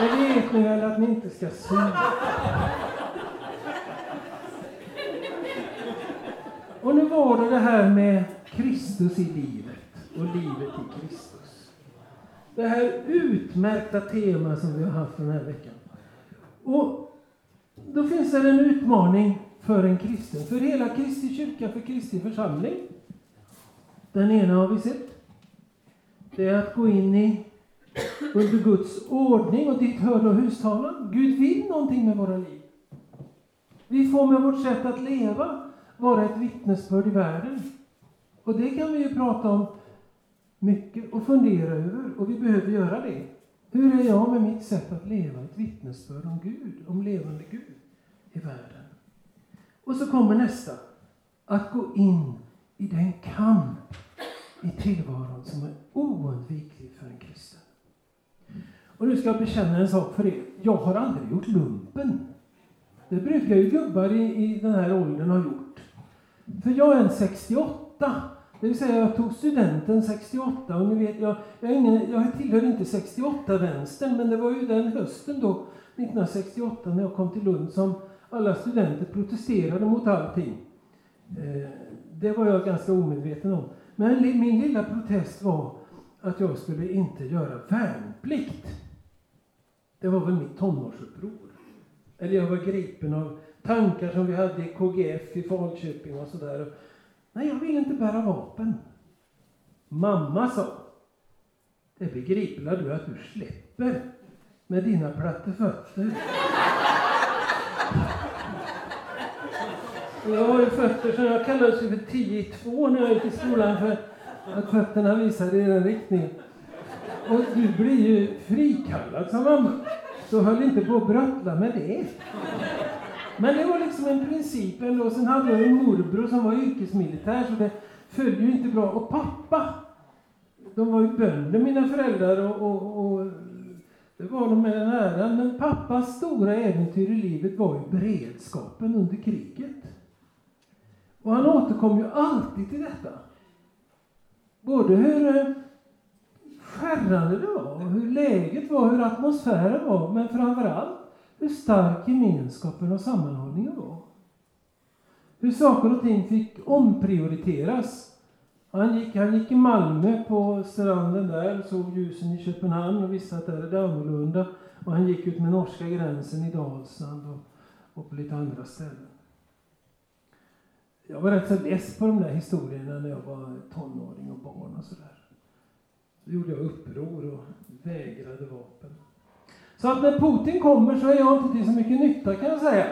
Jag vet ni väl att ni inte ska syna. Och nu var det det här med Kristus i livet och livet i Kristus. Det här utmärkta temat som vi har haft den här veckan. Och då finns det en utmaning för en kristen, för hela Kristi kyrka, för Kristi församling. Den ena har vi sett. Det är att gå in i under Guds ordning och dit hör då hustalan. Gud vill någonting med våra liv. Vi får med vårt sätt att leva vara ett vittnesbörd i världen. Och det kan vi ju prata om mycket att fundera över, och vi behöver göra det. Hur är jag med mitt sätt att leva ett vittnesbörd om Gud, om levande Gud i världen? Och så kommer nästa. Att gå in i den kamp i tillvaron som är oundviklig för en kristen. Och nu ska jag bekänna en sak för er. Jag har aldrig gjort lumpen. Det brukar ju gubbar i, i den här åldern ha gjort. För jag är en 68. Det vill säga jag tog studenten 68 och ni vet, jag, jag, ingen, jag tillhör inte 68-vänstern men det var ju den hösten då, 1968, när jag kom till Lund som alla studenter protesterade mot allting. Eh, det var jag ganska omedveten om. Men min lilla protest var att jag skulle inte göra värnplikt. det var väl mitt tonårsuppror. Eller jag var gripen av tankar som vi hade i KGF i Falköping och sådär. Nej, jag vill inte bära vapen. Mamma sa, det begriper du att du släpper med dina platta fötter. Jag har ju fötter som jag kallades för 10 i 2 när jag gick i skolan för att fötterna visade i den riktningen. Och du blir ju frikallad, sa mamma. Så höll inte på att bröttla med det. Men det var liksom en princip ändå. Sen hade jag en morbror som var yrkesmilitär så det föll ju inte bra. Och pappa, de var ju bönder mina föräldrar och, och, och det var de med den äran. Men pappas stora äventyr i livet var ju beredskapen under kriget. Och han återkom ju alltid till detta. Både hur eh, skärrande det var, hur läget var, hur atmosfären var, men framför allt hur stark gemenskapen och sammanhållningen var. Hur saker och ting fick omprioriteras. Han gick, han gick i Malmö på stranden där, såg ljusen i Köpenhamn och visste att där är det annorlunda. Och han gick ut med norska gränsen i Dalsland och, och på lite andra ställen. Jag var rätt så less på de där historierna när jag var tonåring och barn och sådär. Då gjorde jag uppror och vägrade vapen. Så att när Putin kommer så är jag inte till så mycket nytta kan jag säga.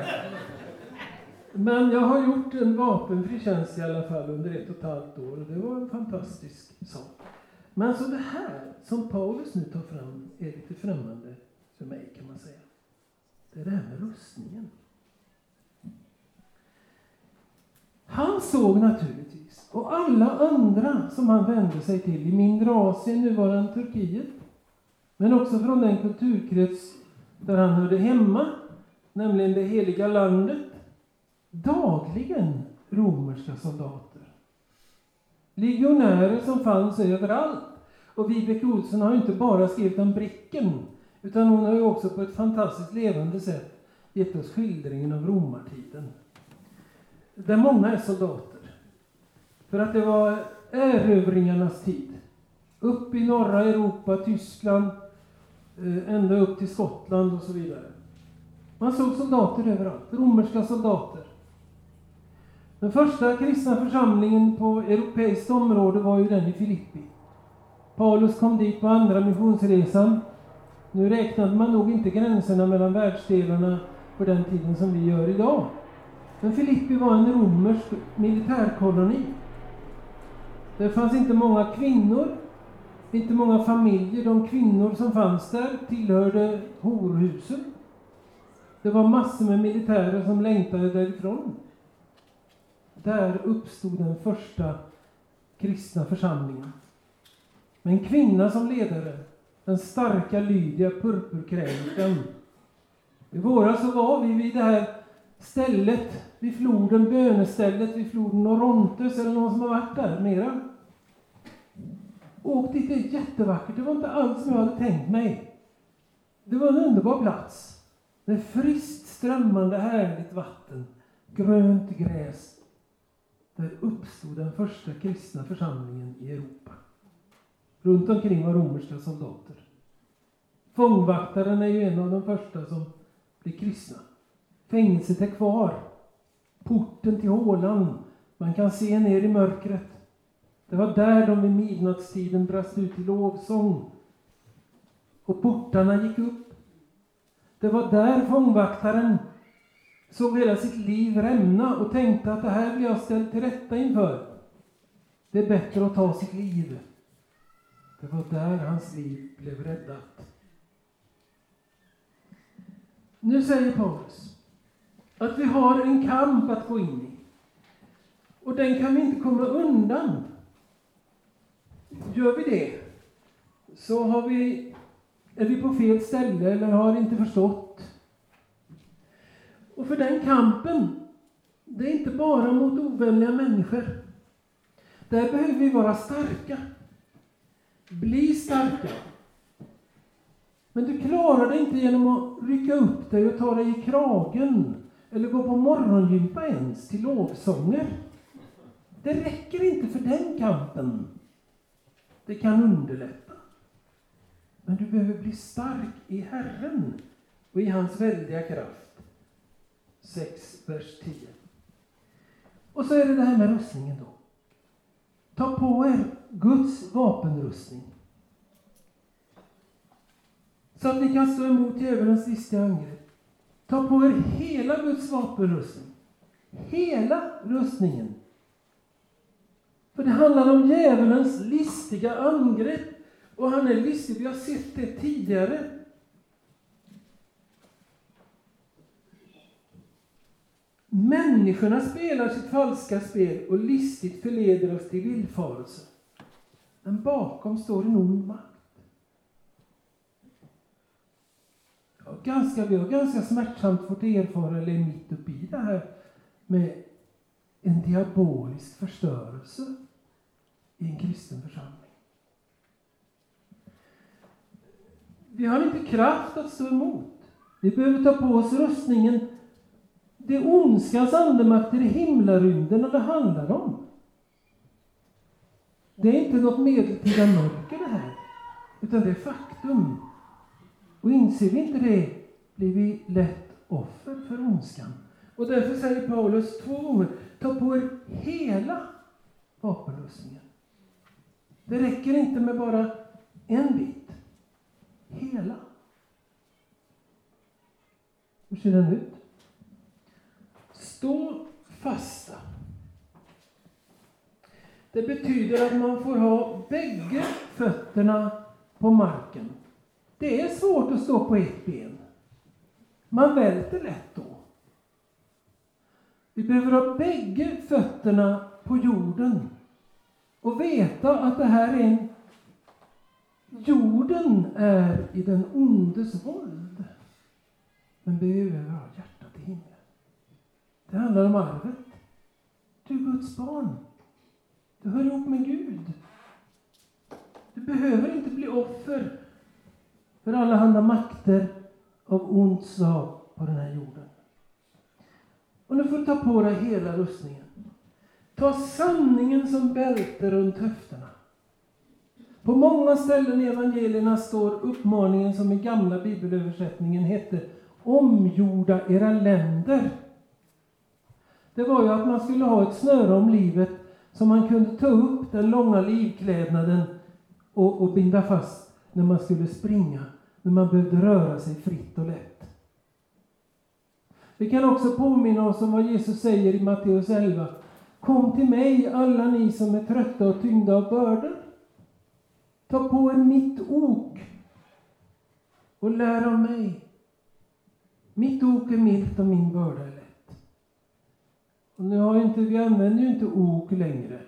Men jag har gjort en vapenfri tjänst i alla fall under ett och ett halvt år och det var en fantastisk sak. Men så det här som Paulus nu tar fram är lite främmande för mig kan man säga. Det är det här med rustningen. Han såg naturligtvis, och alla andra som han vände sig till i mindre Asien, nuvarande Turkiet, men också från den kulturkrets där han hörde hemma, nämligen det heliga landet, dagligen romerska soldater. Legionärer som fanns överallt. Och Vibeke Olsson har inte bara skrivit om Bricken, utan hon har ju också på ett fantastiskt levande sätt gett oss skildringen av romartiden där många är soldater. För att det var erövringarnas tid. Upp i norra Europa, Tyskland, Eh, ända upp till Skottland och så vidare. Man såg soldater överallt, romerska soldater. Den första kristna församlingen på europeiskt område var ju den i Filippi. Paulus kom dit på andra missionsresan. Nu räknade man nog inte gränserna mellan världsdelarna på den tiden som vi gör idag. Men Filippi var en romersk militärkoloni. Det fanns inte många kvinnor, inte många familjer. De kvinnor som fanns där tillhörde horhusen. Det var massor med militärer som längtade därifrån. Där uppstod den första kristna församlingen. Med en kvinna som ledare, den starka Lydia, purpurkränkan. I våras så var vi vid det här stället vid floden, bönestället vid floden Orontes, eller någon som har varit där mera? Åk dit, det är jättevackert. Det var inte alls som jag hade tänkt mig. Det var en underbar plats. Med friskt strömmande härligt vatten, grönt gräs. Där uppstod den första kristna församlingen i Europa. Runt omkring var romerska soldater. Fångvaktaren är ju en av de första som blir kristna. Fängelset är kvar. Porten till hålan. Man kan se ner i mörkret. Det var där de vid midnattstiden brast ut i lovsång. Och portarna gick upp. Det var där fångvaktaren såg hela sitt liv rämna och tänkte att det här blir jag ställd till rätta inför. Det är bättre att ta sitt liv. Det var där hans liv blev räddat. Nu säger Paulus att vi har en kamp att gå in i. Och den kan vi inte komma undan. Gör vi det, så har vi, är vi på fel ställe eller har inte förstått. Och för den kampen, det är inte bara mot ovänliga människor. Där behöver vi vara starka. Bli starka. Men du klarar det inte genom att rycka upp dig och ta dig i kragen eller gå på morgongympa ens till lovsånger. Det räcker inte för den kampen. Det kan underlätta. Men du behöver bli stark i Herren och i hans väldiga kraft. 6, vers 10. Och så är det det här med rustningen då. Ta på er Guds vapenrustning. Så att ni kan stå emot djävulens listiga angrepp. Ta på er hela Guds vapenrustning. Hela rustningen. För det handlar om djävulens listiga angrepp. Och han är listig, vi har sett det tidigare. Människorna spelar sitt falska spel och listigt förleder oss till villfarelse. Men bakom står en ond makt. Ja, ganska, vi har ganska smärtsamt fått erfara, eller mitt uppe i det här, med en diabolisk förstörelse i en kristen församling. Vi har inte kraft att stå emot. Vi behöver ta på oss rustningen. Det är ondskans andemakter i himlarymden det handlar om. Det är inte något medeltida mörker det här, utan det är faktum. Och inser vi inte det blir vi lätt offer för ondskan. Och därför säger Paulus två gånger, ta på er hela vapenrustningen. Det räcker inte med bara en bit. Hela. Hur ser den ut? Stå fasta. Det betyder att man får ha bägge fötterna på marken. Det är svårt att stå på ett ben. Man välter lätt då. Vi behöver ha bägge fötterna på jorden och veta att det här är en... Jorden är i den ondes våld. Men vi behöver ha hjärtat i himlen. Det handlar om arvet. Du är Guds barn. Du hör ihop med Gud. Du behöver inte bli offer för alla andra makter av ont slag på den här jorden. Och nu får du ta på dig hela rustningen. Ta sanningen som bälte runt höfterna. På många ställen i evangelierna står uppmaningen som i gamla bibelöversättningen hette Omgjorda era länder. Det var ju att man skulle ha ett snöre om livet så man kunde ta upp den långa livklädnaden och, och binda fast när man skulle springa, när man behövde röra sig fritt och lätt. Vi kan också påminna oss om vad Jesus säger i Matteus 11. Kom till mig, alla ni som är trötta och tyngda av bördor. Ta på er mitt ok och lär av mig. Mitt ok är milt och min börda är lätt. Och nu har inte, vi använder ju inte ok längre.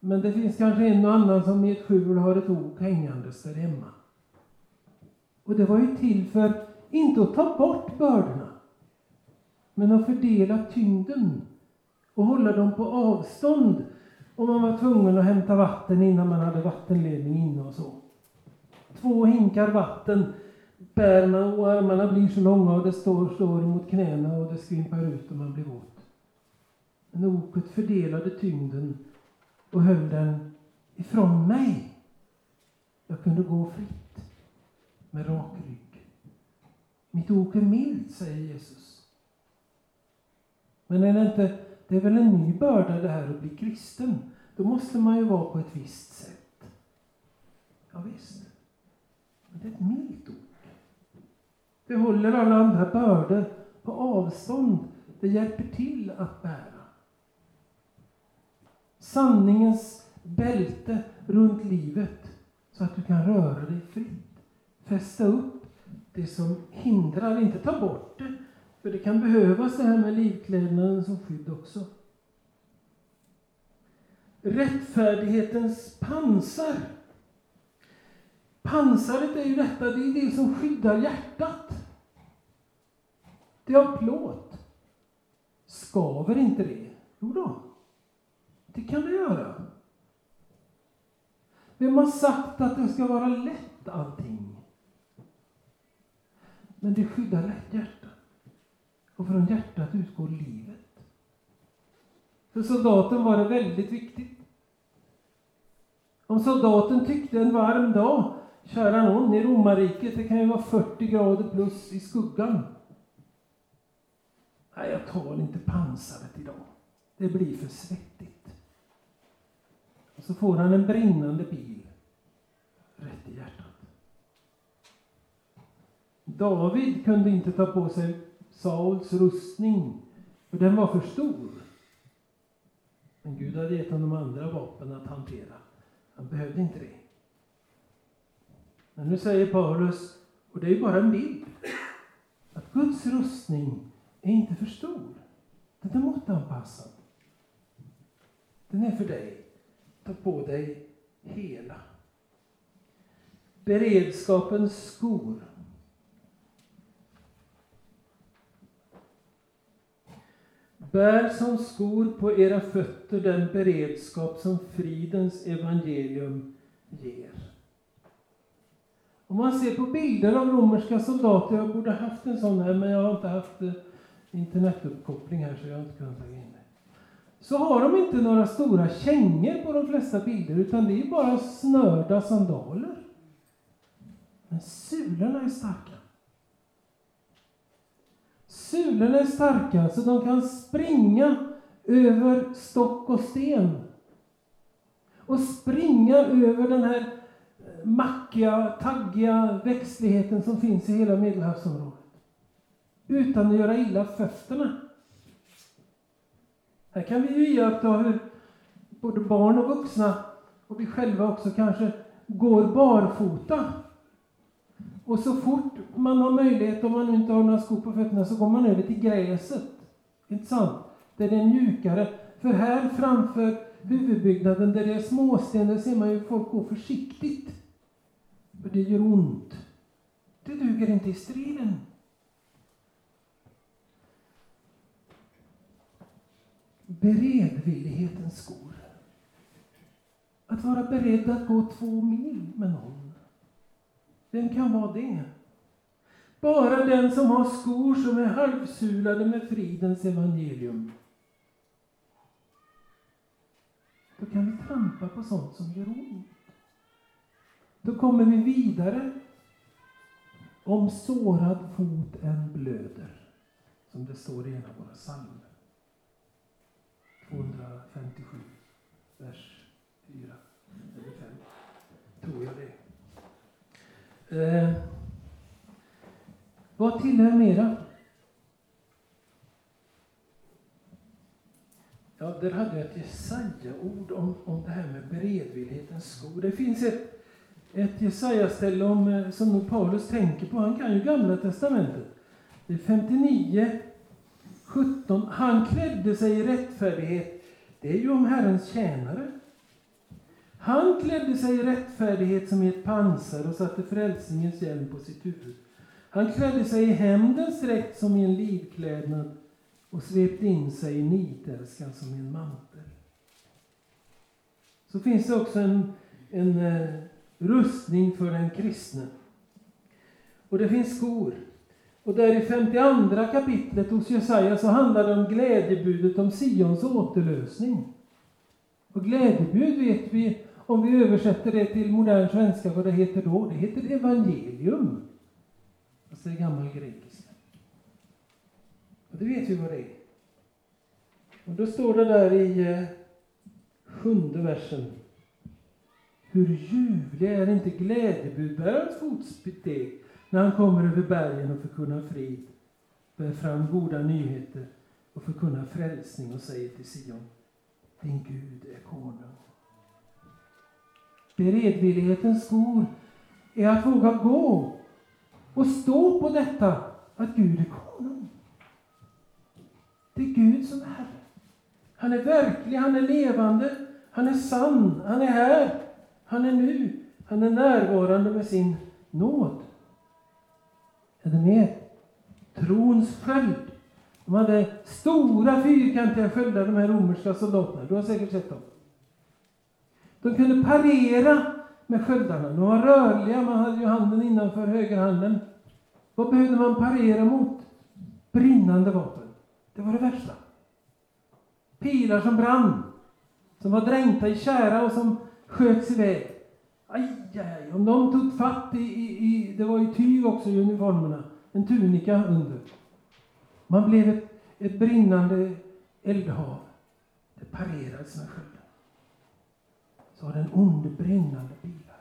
Men det finns kanske en och annan som i ett skjul har ett ok hängandes där hemma. Och det var ju till för, inte att ta bort bördorna, men att fördela tyngden och hålla dem på avstånd om man var tvungen att hämta vatten innan man hade vattenledning inne och så. Två hinkar vatten bär man och armarna blir så långa och det står, står mot knäna och det skvimpar ut och man blir våt. Men oket fördelade tyngden och höll den ifrån mig. Jag kunde gå fritt med rak rygg. Mitt ok är milt, säger Jesus. Men är det inte, det är väl en ny börda det här att bli kristen? Då måste man ju vara på ett visst sätt. Ja, visst. Men det är ett milt ord. Det håller alla andra bördor på avstånd. Det hjälper till att bära. Sanningens bälte runt livet så att du kan röra dig fritt. Fästa upp det som hindrar, inte ta bort det, för det kan behövas det här med livklädnaden som skydd också. Rättfärdighetens pansar. Pansaret är ju detta, det är det som skyddar hjärtat. Det är av plåt. Skaver inte det? Jo då. Det kan det göra. Vem har sagt att det ska vara lätt allting? Men det skyddar lätt hjärtat. Och från hjärtat utgår livet. För soldaten var det väldigt viktigt. Om soldaten tyckte en varm dag kära någon, i romarriket, det kan ju vara 40 grader plus i skuggan. Nej, jag tar inte pansaret idag. Det blir för svettigt. Och så får han en brinnande bil rätt i hjärtat. David kunde inte ta på sig Sauls rustning, för den var för stor. Men Gud hade gett honom andra vapen att hantera. Han behövde inte det. Men nu säger Paulus, och det är ju bara en bild, att Guds rustning är inte för stor. Den är måttanpassad. Den är för dig. Ta på dig hela. Beredskapens skor. Bär som skor på era fötter den beredskap som fridens evangelium ger. Om man ser på bilder av romerska soldater, jag borde haft en sån här men jag har inte haft eh, internetuppkoppling här så jag har inte kunnat lägga in det. Så har de inte några stora kängor på de flesta bilder utan det är bara snörda sandaler. Men sulorna är starka. Sulorna är starka så de kan springa över stock och sten. Och springa över den här eh, mackiga, taggiga växtligheten som finns i hela Medelhavsområdet. Utan att göra illa fötterna. Här kan vi ju iaktta hur både barn och vuxna, och vi själva också kanske, går barfota. Och så fort man har möjlighet, om man nu inte har några skor på fötterna, så går man över till gräset. Inte sant? Där det är mjukare. För här framför huvudbyggnaden, där det är småsten, där ser man ju folk gå försiktigt. För det gör ont. Det duger inte i striden. Beredvillighetens skor. Att vara beredd att gå två mil med någon. Vem kan vara det? Bara den som har skor som är halvsulade med fridens evangelium. Då kan vi trampa på sånt som gör ont. Då kommer vi vidare. Om sårad fot än blöder, som det står i en av våra psalmer. 257, vers 4 eller 5, tror jag det eh, Vad tillhör mera? Ja, där hade jag ett Jesaja-ord om, om det här med beredvillighetens skor. Det finns ett, ett Jesaja-ställe om, eh, som nog Paulus tänker på. Han kan ju Gamla Testamentet. Det är 59, 17. Han klädde sig i rättfärdighet. Det är ju om Herrens tjänare. Han klädde sig i rättfärdighet som i ett pansar och satte frälsningens hjälm på sitt huvud. Han klädde sig i hämndens rätt som i en livklädnad och svepte in sig i nitälskan som i en mantel. Så finns det också en, en uh, rustning för den kristne. Och det finns skor. Och där i 52 kapitlet hos Jesaja så handlar det om glädjebudet om Sions återlösning. Och glädjebud vet vi, om vi översätter det till modern svenska, vad det heter då. Det heter evangelium. Alltså det är gammal grekiska. Och det vet vi vad det är. Och då står det där i eh, sjunde versen. Hur ljuvlig är inte glädjebudbärarens fotsteg när han kommer över bergen och förkunnar frid, bär fram goda nyheter och förkunnar frälsning och säger till Sion, din Gud är konung. Beredvillighetens skor är att våga gå och stå på detta att Gud är konung. Det är Gud som är Herre. Han är verklig, han är levande, han är sann, han är här, han är nu, han är närvarande med sin nåd. Är det med? Trons sköld. De hade stora fyrkantiga sköldar, de här romerska soldaterna. Du har säkert sett dem. De kunde parera med sköldarna. De var rörliga, man hade ju handen innanför högerhanden. Vad behövde man parera mot? Brinnande vapen. Det var det värsta. Pilar som brann, som var dränkta i kära och som sköts iväg. Aj, aj, aj. Om de tog fatt i, i, i, det var ju tyg också i uniformerna, en tunika under. Man blev ett, ett brinnande eldhav. Det parerades med sköld. Så har den onde brinnande bilar.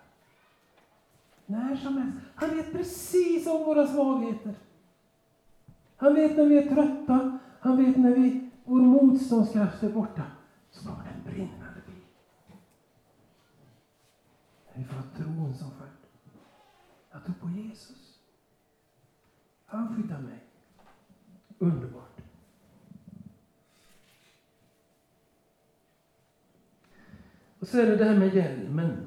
När som helst. Han vet precis om våra svagheter. Han vet när vi är trötta. Han vet när vi, vår motståndskraft är borta. Så kommer den brinnande bil. Vi får ha tron som sköld. Jag tror på Jesus. Han skyddar mig. Underbart. Och så är det det här med hjälmen.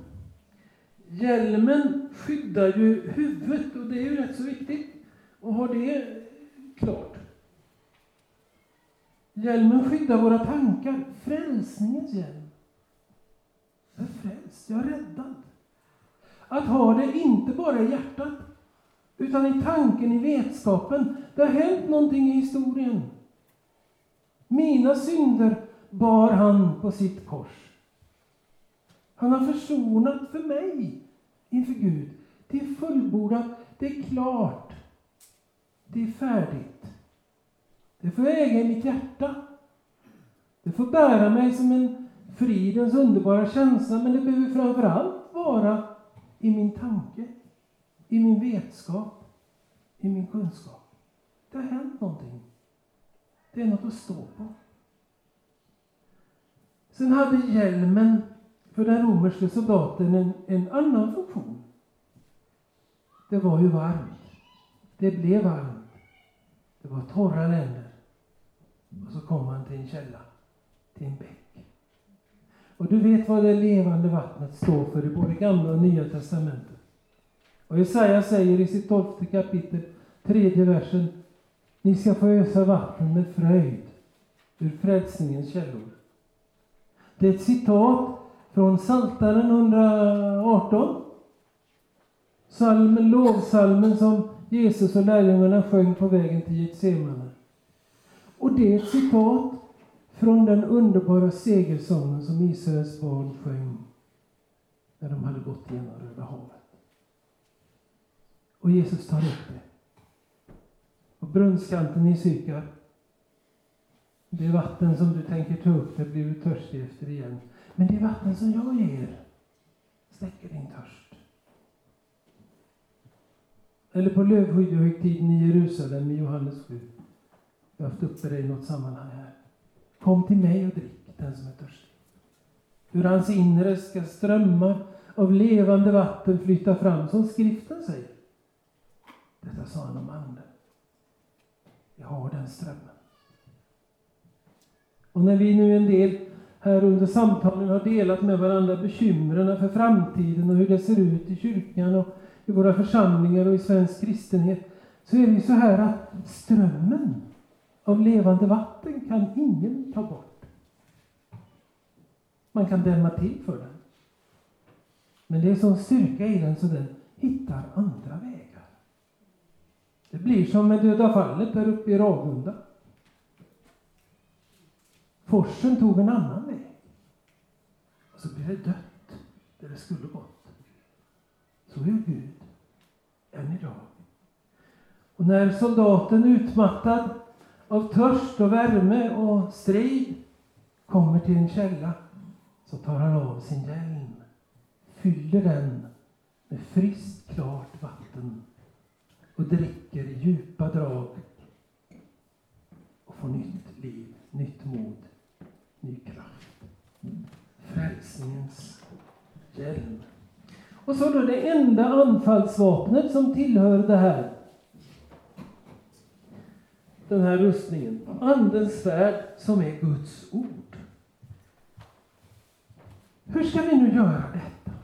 Hjälmen skyddar ju huvudet och det är ju rätt så viktigt att ha det klart. Hjälmen skyddar våra tankar. Frälsningens hjälm. Jag är frälst, jag är räddad. Att ha det inte bara i hjärtat, utan i tanken, i vetskapen. Det har hänt någonting i historien. Mina synder bar han på sitt kors. Han har försonat för mig inför Gud. Det är fullbordat, det är klart, det är färdigt. Det får jag äga i mitt hjärta. Det får bära mig som en fridens underbara känsla, men det behöver framförallt vara i min tanke, i min vetskap, i min kunskap. Det har hänt någonting. Det är något att stå på. Sen hade hjälmen för den romerske soldaten en, en annan funktion. Det var ju varmt. Det blev varmt. Det var torra länder. Och så kom han till en källa, till en bäck. Och du vet vad det levande vattnet står för i både Gamla och Nya Testamentet. Och Jesaja säger i sitt tolfte kapitel, tredje versen, ni ska få ösa vatten med fröjd ur frälsningens källor. Det är ett citat från Psaltaren 118. Salmen, lovsalmen som Jesus och lärjungarna sjöng på vägen till Getsemane. Och det är ett citat från den underbara segersången som Israels barn sjöng när de hade gått genom Röda havet. Och Jesus tar upp det. Och brunnskanten i Sykar. Det vatten som du tänker ta upp, det blir du törstig efter igen. Men det vatten som jag ger släcker din törst. Eller på lövhöjdhögtiden i Jerusalem i Johannes 7. Jag har haft uppe det i något sammanhang här. Kom till mig och drick, den som är törstig. Ur hans inre ska strömmar av levande vatten flyta fram, som skriften säger. Detta sa han om anden. Jag har den strömmen. Och när vi nu en del här under samtalen har delat med varandra bekymren för framtiden och hur det ser ut i kyrkan och i våra församlingar och i svensk kristenhet, så är det ju så här att strömmen av levande vatten kan ingen ta bort. Man kan dämma till för den. Men det är sån styrka i den så den hittar andra vägar. Det blir som med Döda fallet där uppe i Ragunda. Forsen tog en annan så blir det dött där det skulle gått. Så är Gud än idag. Och när soldaten utmattad av törst och värme och strid kommer till en källa så tar han av sin hjälm, fyller den med friskt, klart vatten och dricker djupa drag och får nytt liv, nytt mod, ny kraft. Frälsningens hjälm. Och så då det enda anfallsvapnet som tillhör det här den här rustningen. Andens svärd som är Guds ord. Hur ska vi nu göra detta?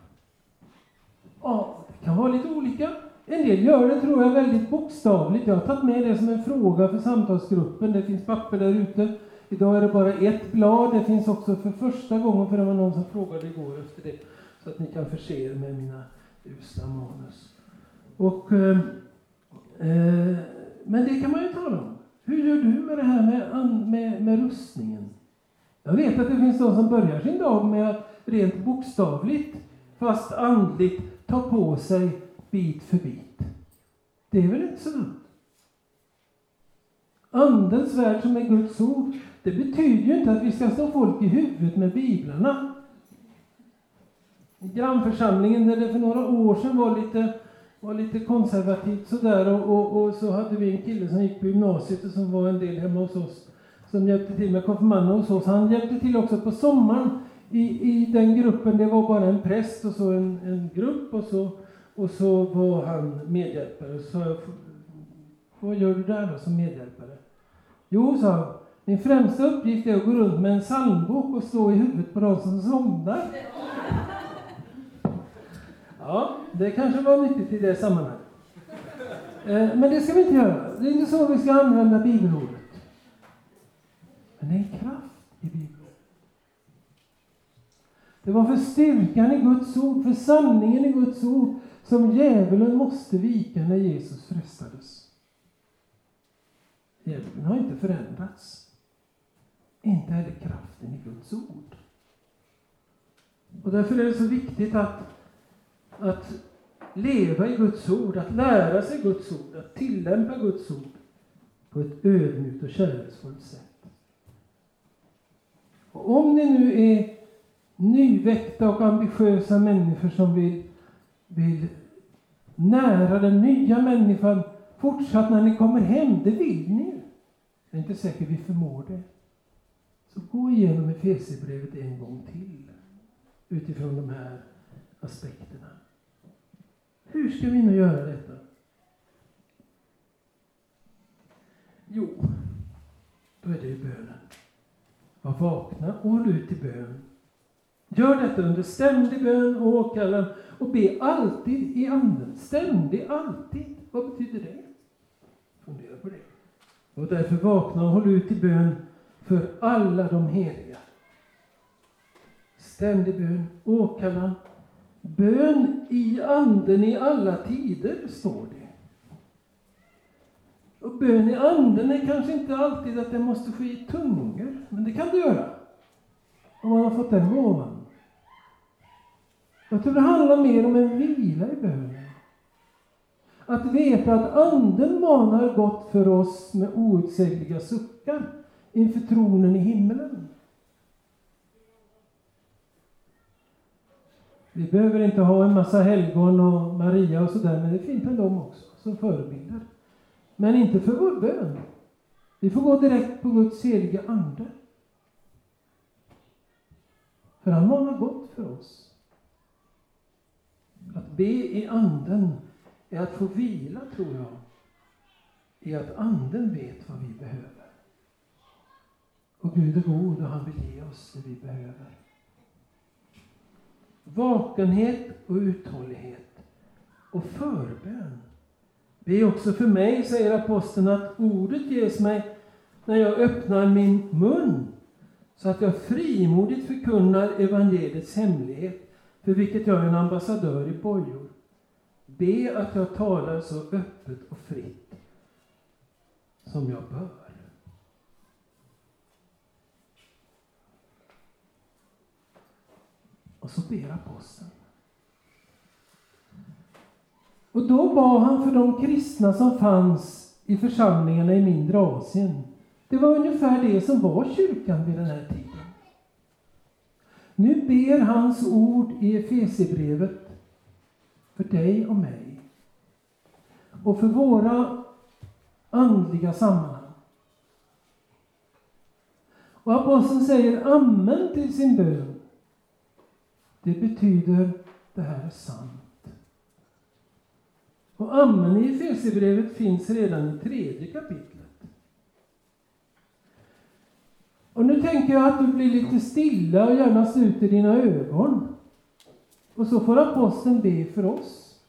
Ja, det kan vara lite olika. En del gör det, tror jag, väldigt bokstavligt. Jag har tagit med det som en fråga för samtalsgruppen. Det finns papper där ute. Idag är det bara ett blad. Det finns också för första gången, för det var någon som frågade igår efter det, så att ni kan förse er med mina usla manus. Och, eh, eh, men det kan man ju tala om. Hur gör du med det här med, med, med rustningen? Jag vet att det finns de som börjar sin dag med att rent bokstavligt fast andligt, ta på sig bit för bit. Det är väl inte så dumt? Andens värld som är Guds ord, det betyder ju inte att vi ska slå folk i huvudet med biblarna. I grannförsamlingen där det för några år sedan var lite, var lite konservativt sådär och, och, och så hade vi en kille som gick på gymnasiet och som var en del hemma hos oss som hjälpte till med konfirmanderna hos oss. Han hjälpte till också på sommaren i, i den gruppen. Det var bara en präst och så en, en grupp och så, och så var han medhjälpare. Så jag, vad gör du där då som medhjälpare? Jo, sa han, min främsta uppgift är att gå runt med en psalmbok och slå i huvudet på de som somnar. Ja, det kanske var nyttigt i det sammanhanget. Eh, men det ska vi inte göra. Det är inte så vi ska använda bibelordet. Men det är en kraft i bibelordet. Det var för styrkan i Guds ord, för sanningen i Guds ord, som djävulen måste vika när Jesus frestades. Hjälpen har inte förändrats. Inte heller kraften i Guds ord. Och därför är det så viktigt att, att leva i Guds ord, att lära sig Guds ord, att tillämpa Guds ord på ett ödmjukt och kärleksfullt sätt. Och om ni nu är nyväckta och ambitiösa människor som vill, vill nära den nya människan fortsatt när ni kommer hem, det vill ni ju. Jag är inte säker vi förmår det. Så gå igenom Efesierbrevet en gång till utifrån de här aspekterna. Hur ska vi nu göra detta? Jo, då är det ju bönen. Var vakna och håll ut i bön. Gör detta under ständig bön och åkallan och be alltid i anden. Ständig, alltid. Vad betyder det? Fundera på det. Och därför vakna och håll ut i bön för alla de heliga. Ständig bön, åkallan. Bön i anden i alla tider, står det. Och bön i anden är kanske inte alltid att det måste ske i tungor, men det kan det göra. Om man har fått den gåvan. Jag tror det handlar mer om en vila i bönen. Att veta att anden manar gott för oss med outsägliga suckar inför tronen i himlen. Vi behöver inte ha en massa helgon och Maria och sådär, men det är fint med dem också som förebilder. Men inte för vår bön. Vi får gå direkt på Guds heliga ande. För han manar gott för oss. Att be i anden är att få vila, tror jag, i att anden vet vad vi behöver. Och Gud är god och han vill ge oss det vi behöver. Vakenhet och uthållighet och förbön. Be också för mig, säger aposteln, att ordet ges mig när jag öppnar min mun så att jag frimodigt förkunnar evangeliets hemlighet för vilket jag är en ambassadör i bojor. Be att jag talar så öppet och fritt som jag bör. Och så ber aposteln. Och då bad han för de kristna som fanns i församlingarna i mindre Asien. Det var ungefär det som var kyrkan vid den här tiden. Nu ber hans ord i Efesierbrevet för dig och mig och för våra andliga sammanhang. Och aposteln säger amen till sin bön. Det betyder det här är sant. Och amen i Efesierbrevet finns redan i tredje kapitlet. Och nu tänker jag att du blir lite stilla och gärna sluter dina ögon. Och så får aposteln be för oss.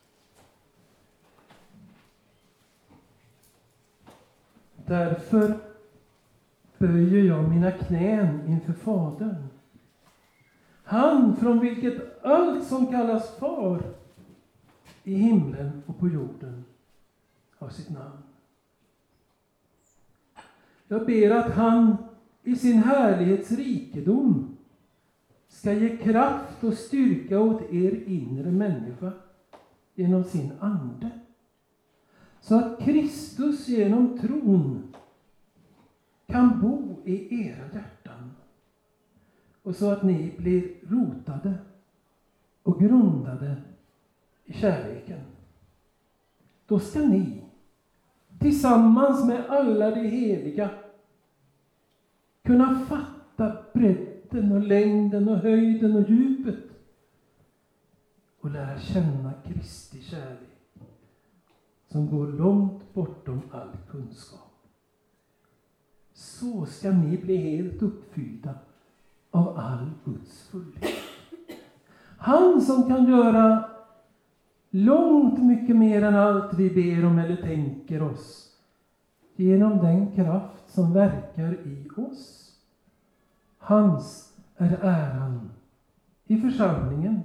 Därför böjer jag mina knän inför Fadern. Han från vilket allt som kallas far i himlen och på jorden har sitt namn. Jag ber att han i sin härlighets rikedom ska ge kraft och styrka åt er inre människa genom sin ande. Så att Kristus genom tron kan bo i era hjärtan. Och så att ni blir rotade och grundade i kärleken. Då ska ni tillsammans med alla de heliga kunna fatta bredden och längden och höjden och djupet och lära känna Kristi kärlek som går långt bortom all kunskap. Så ska ni bli helt uppfyllda av all Guds fullhet. Han som kan göra långt mycket mer än allt vi ber om eller tänker oss genom den kraft som verkar i oss. Hans är äran i församlingen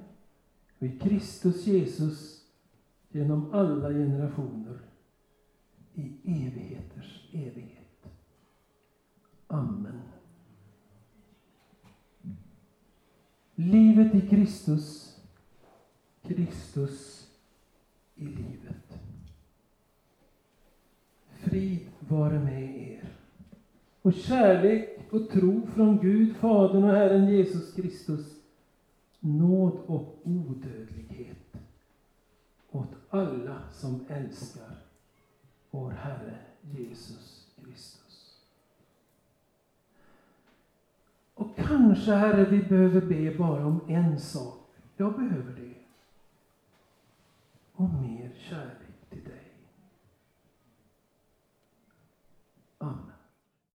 och i Kristus Jesus genom alla generationer i evigheters evighet. Amen. Livet i Kristus, Kristus i livet. Frid vare med er. Och kärlek och tro från Gud, Fadern och Herren Jesus Kristus, nåd och odödlighet åt alla som älskar vår Herre Jesus Kristus. Och kanske, Herre, vi behöver be bara om en sak. Jag behöver det. Om mer kärlek.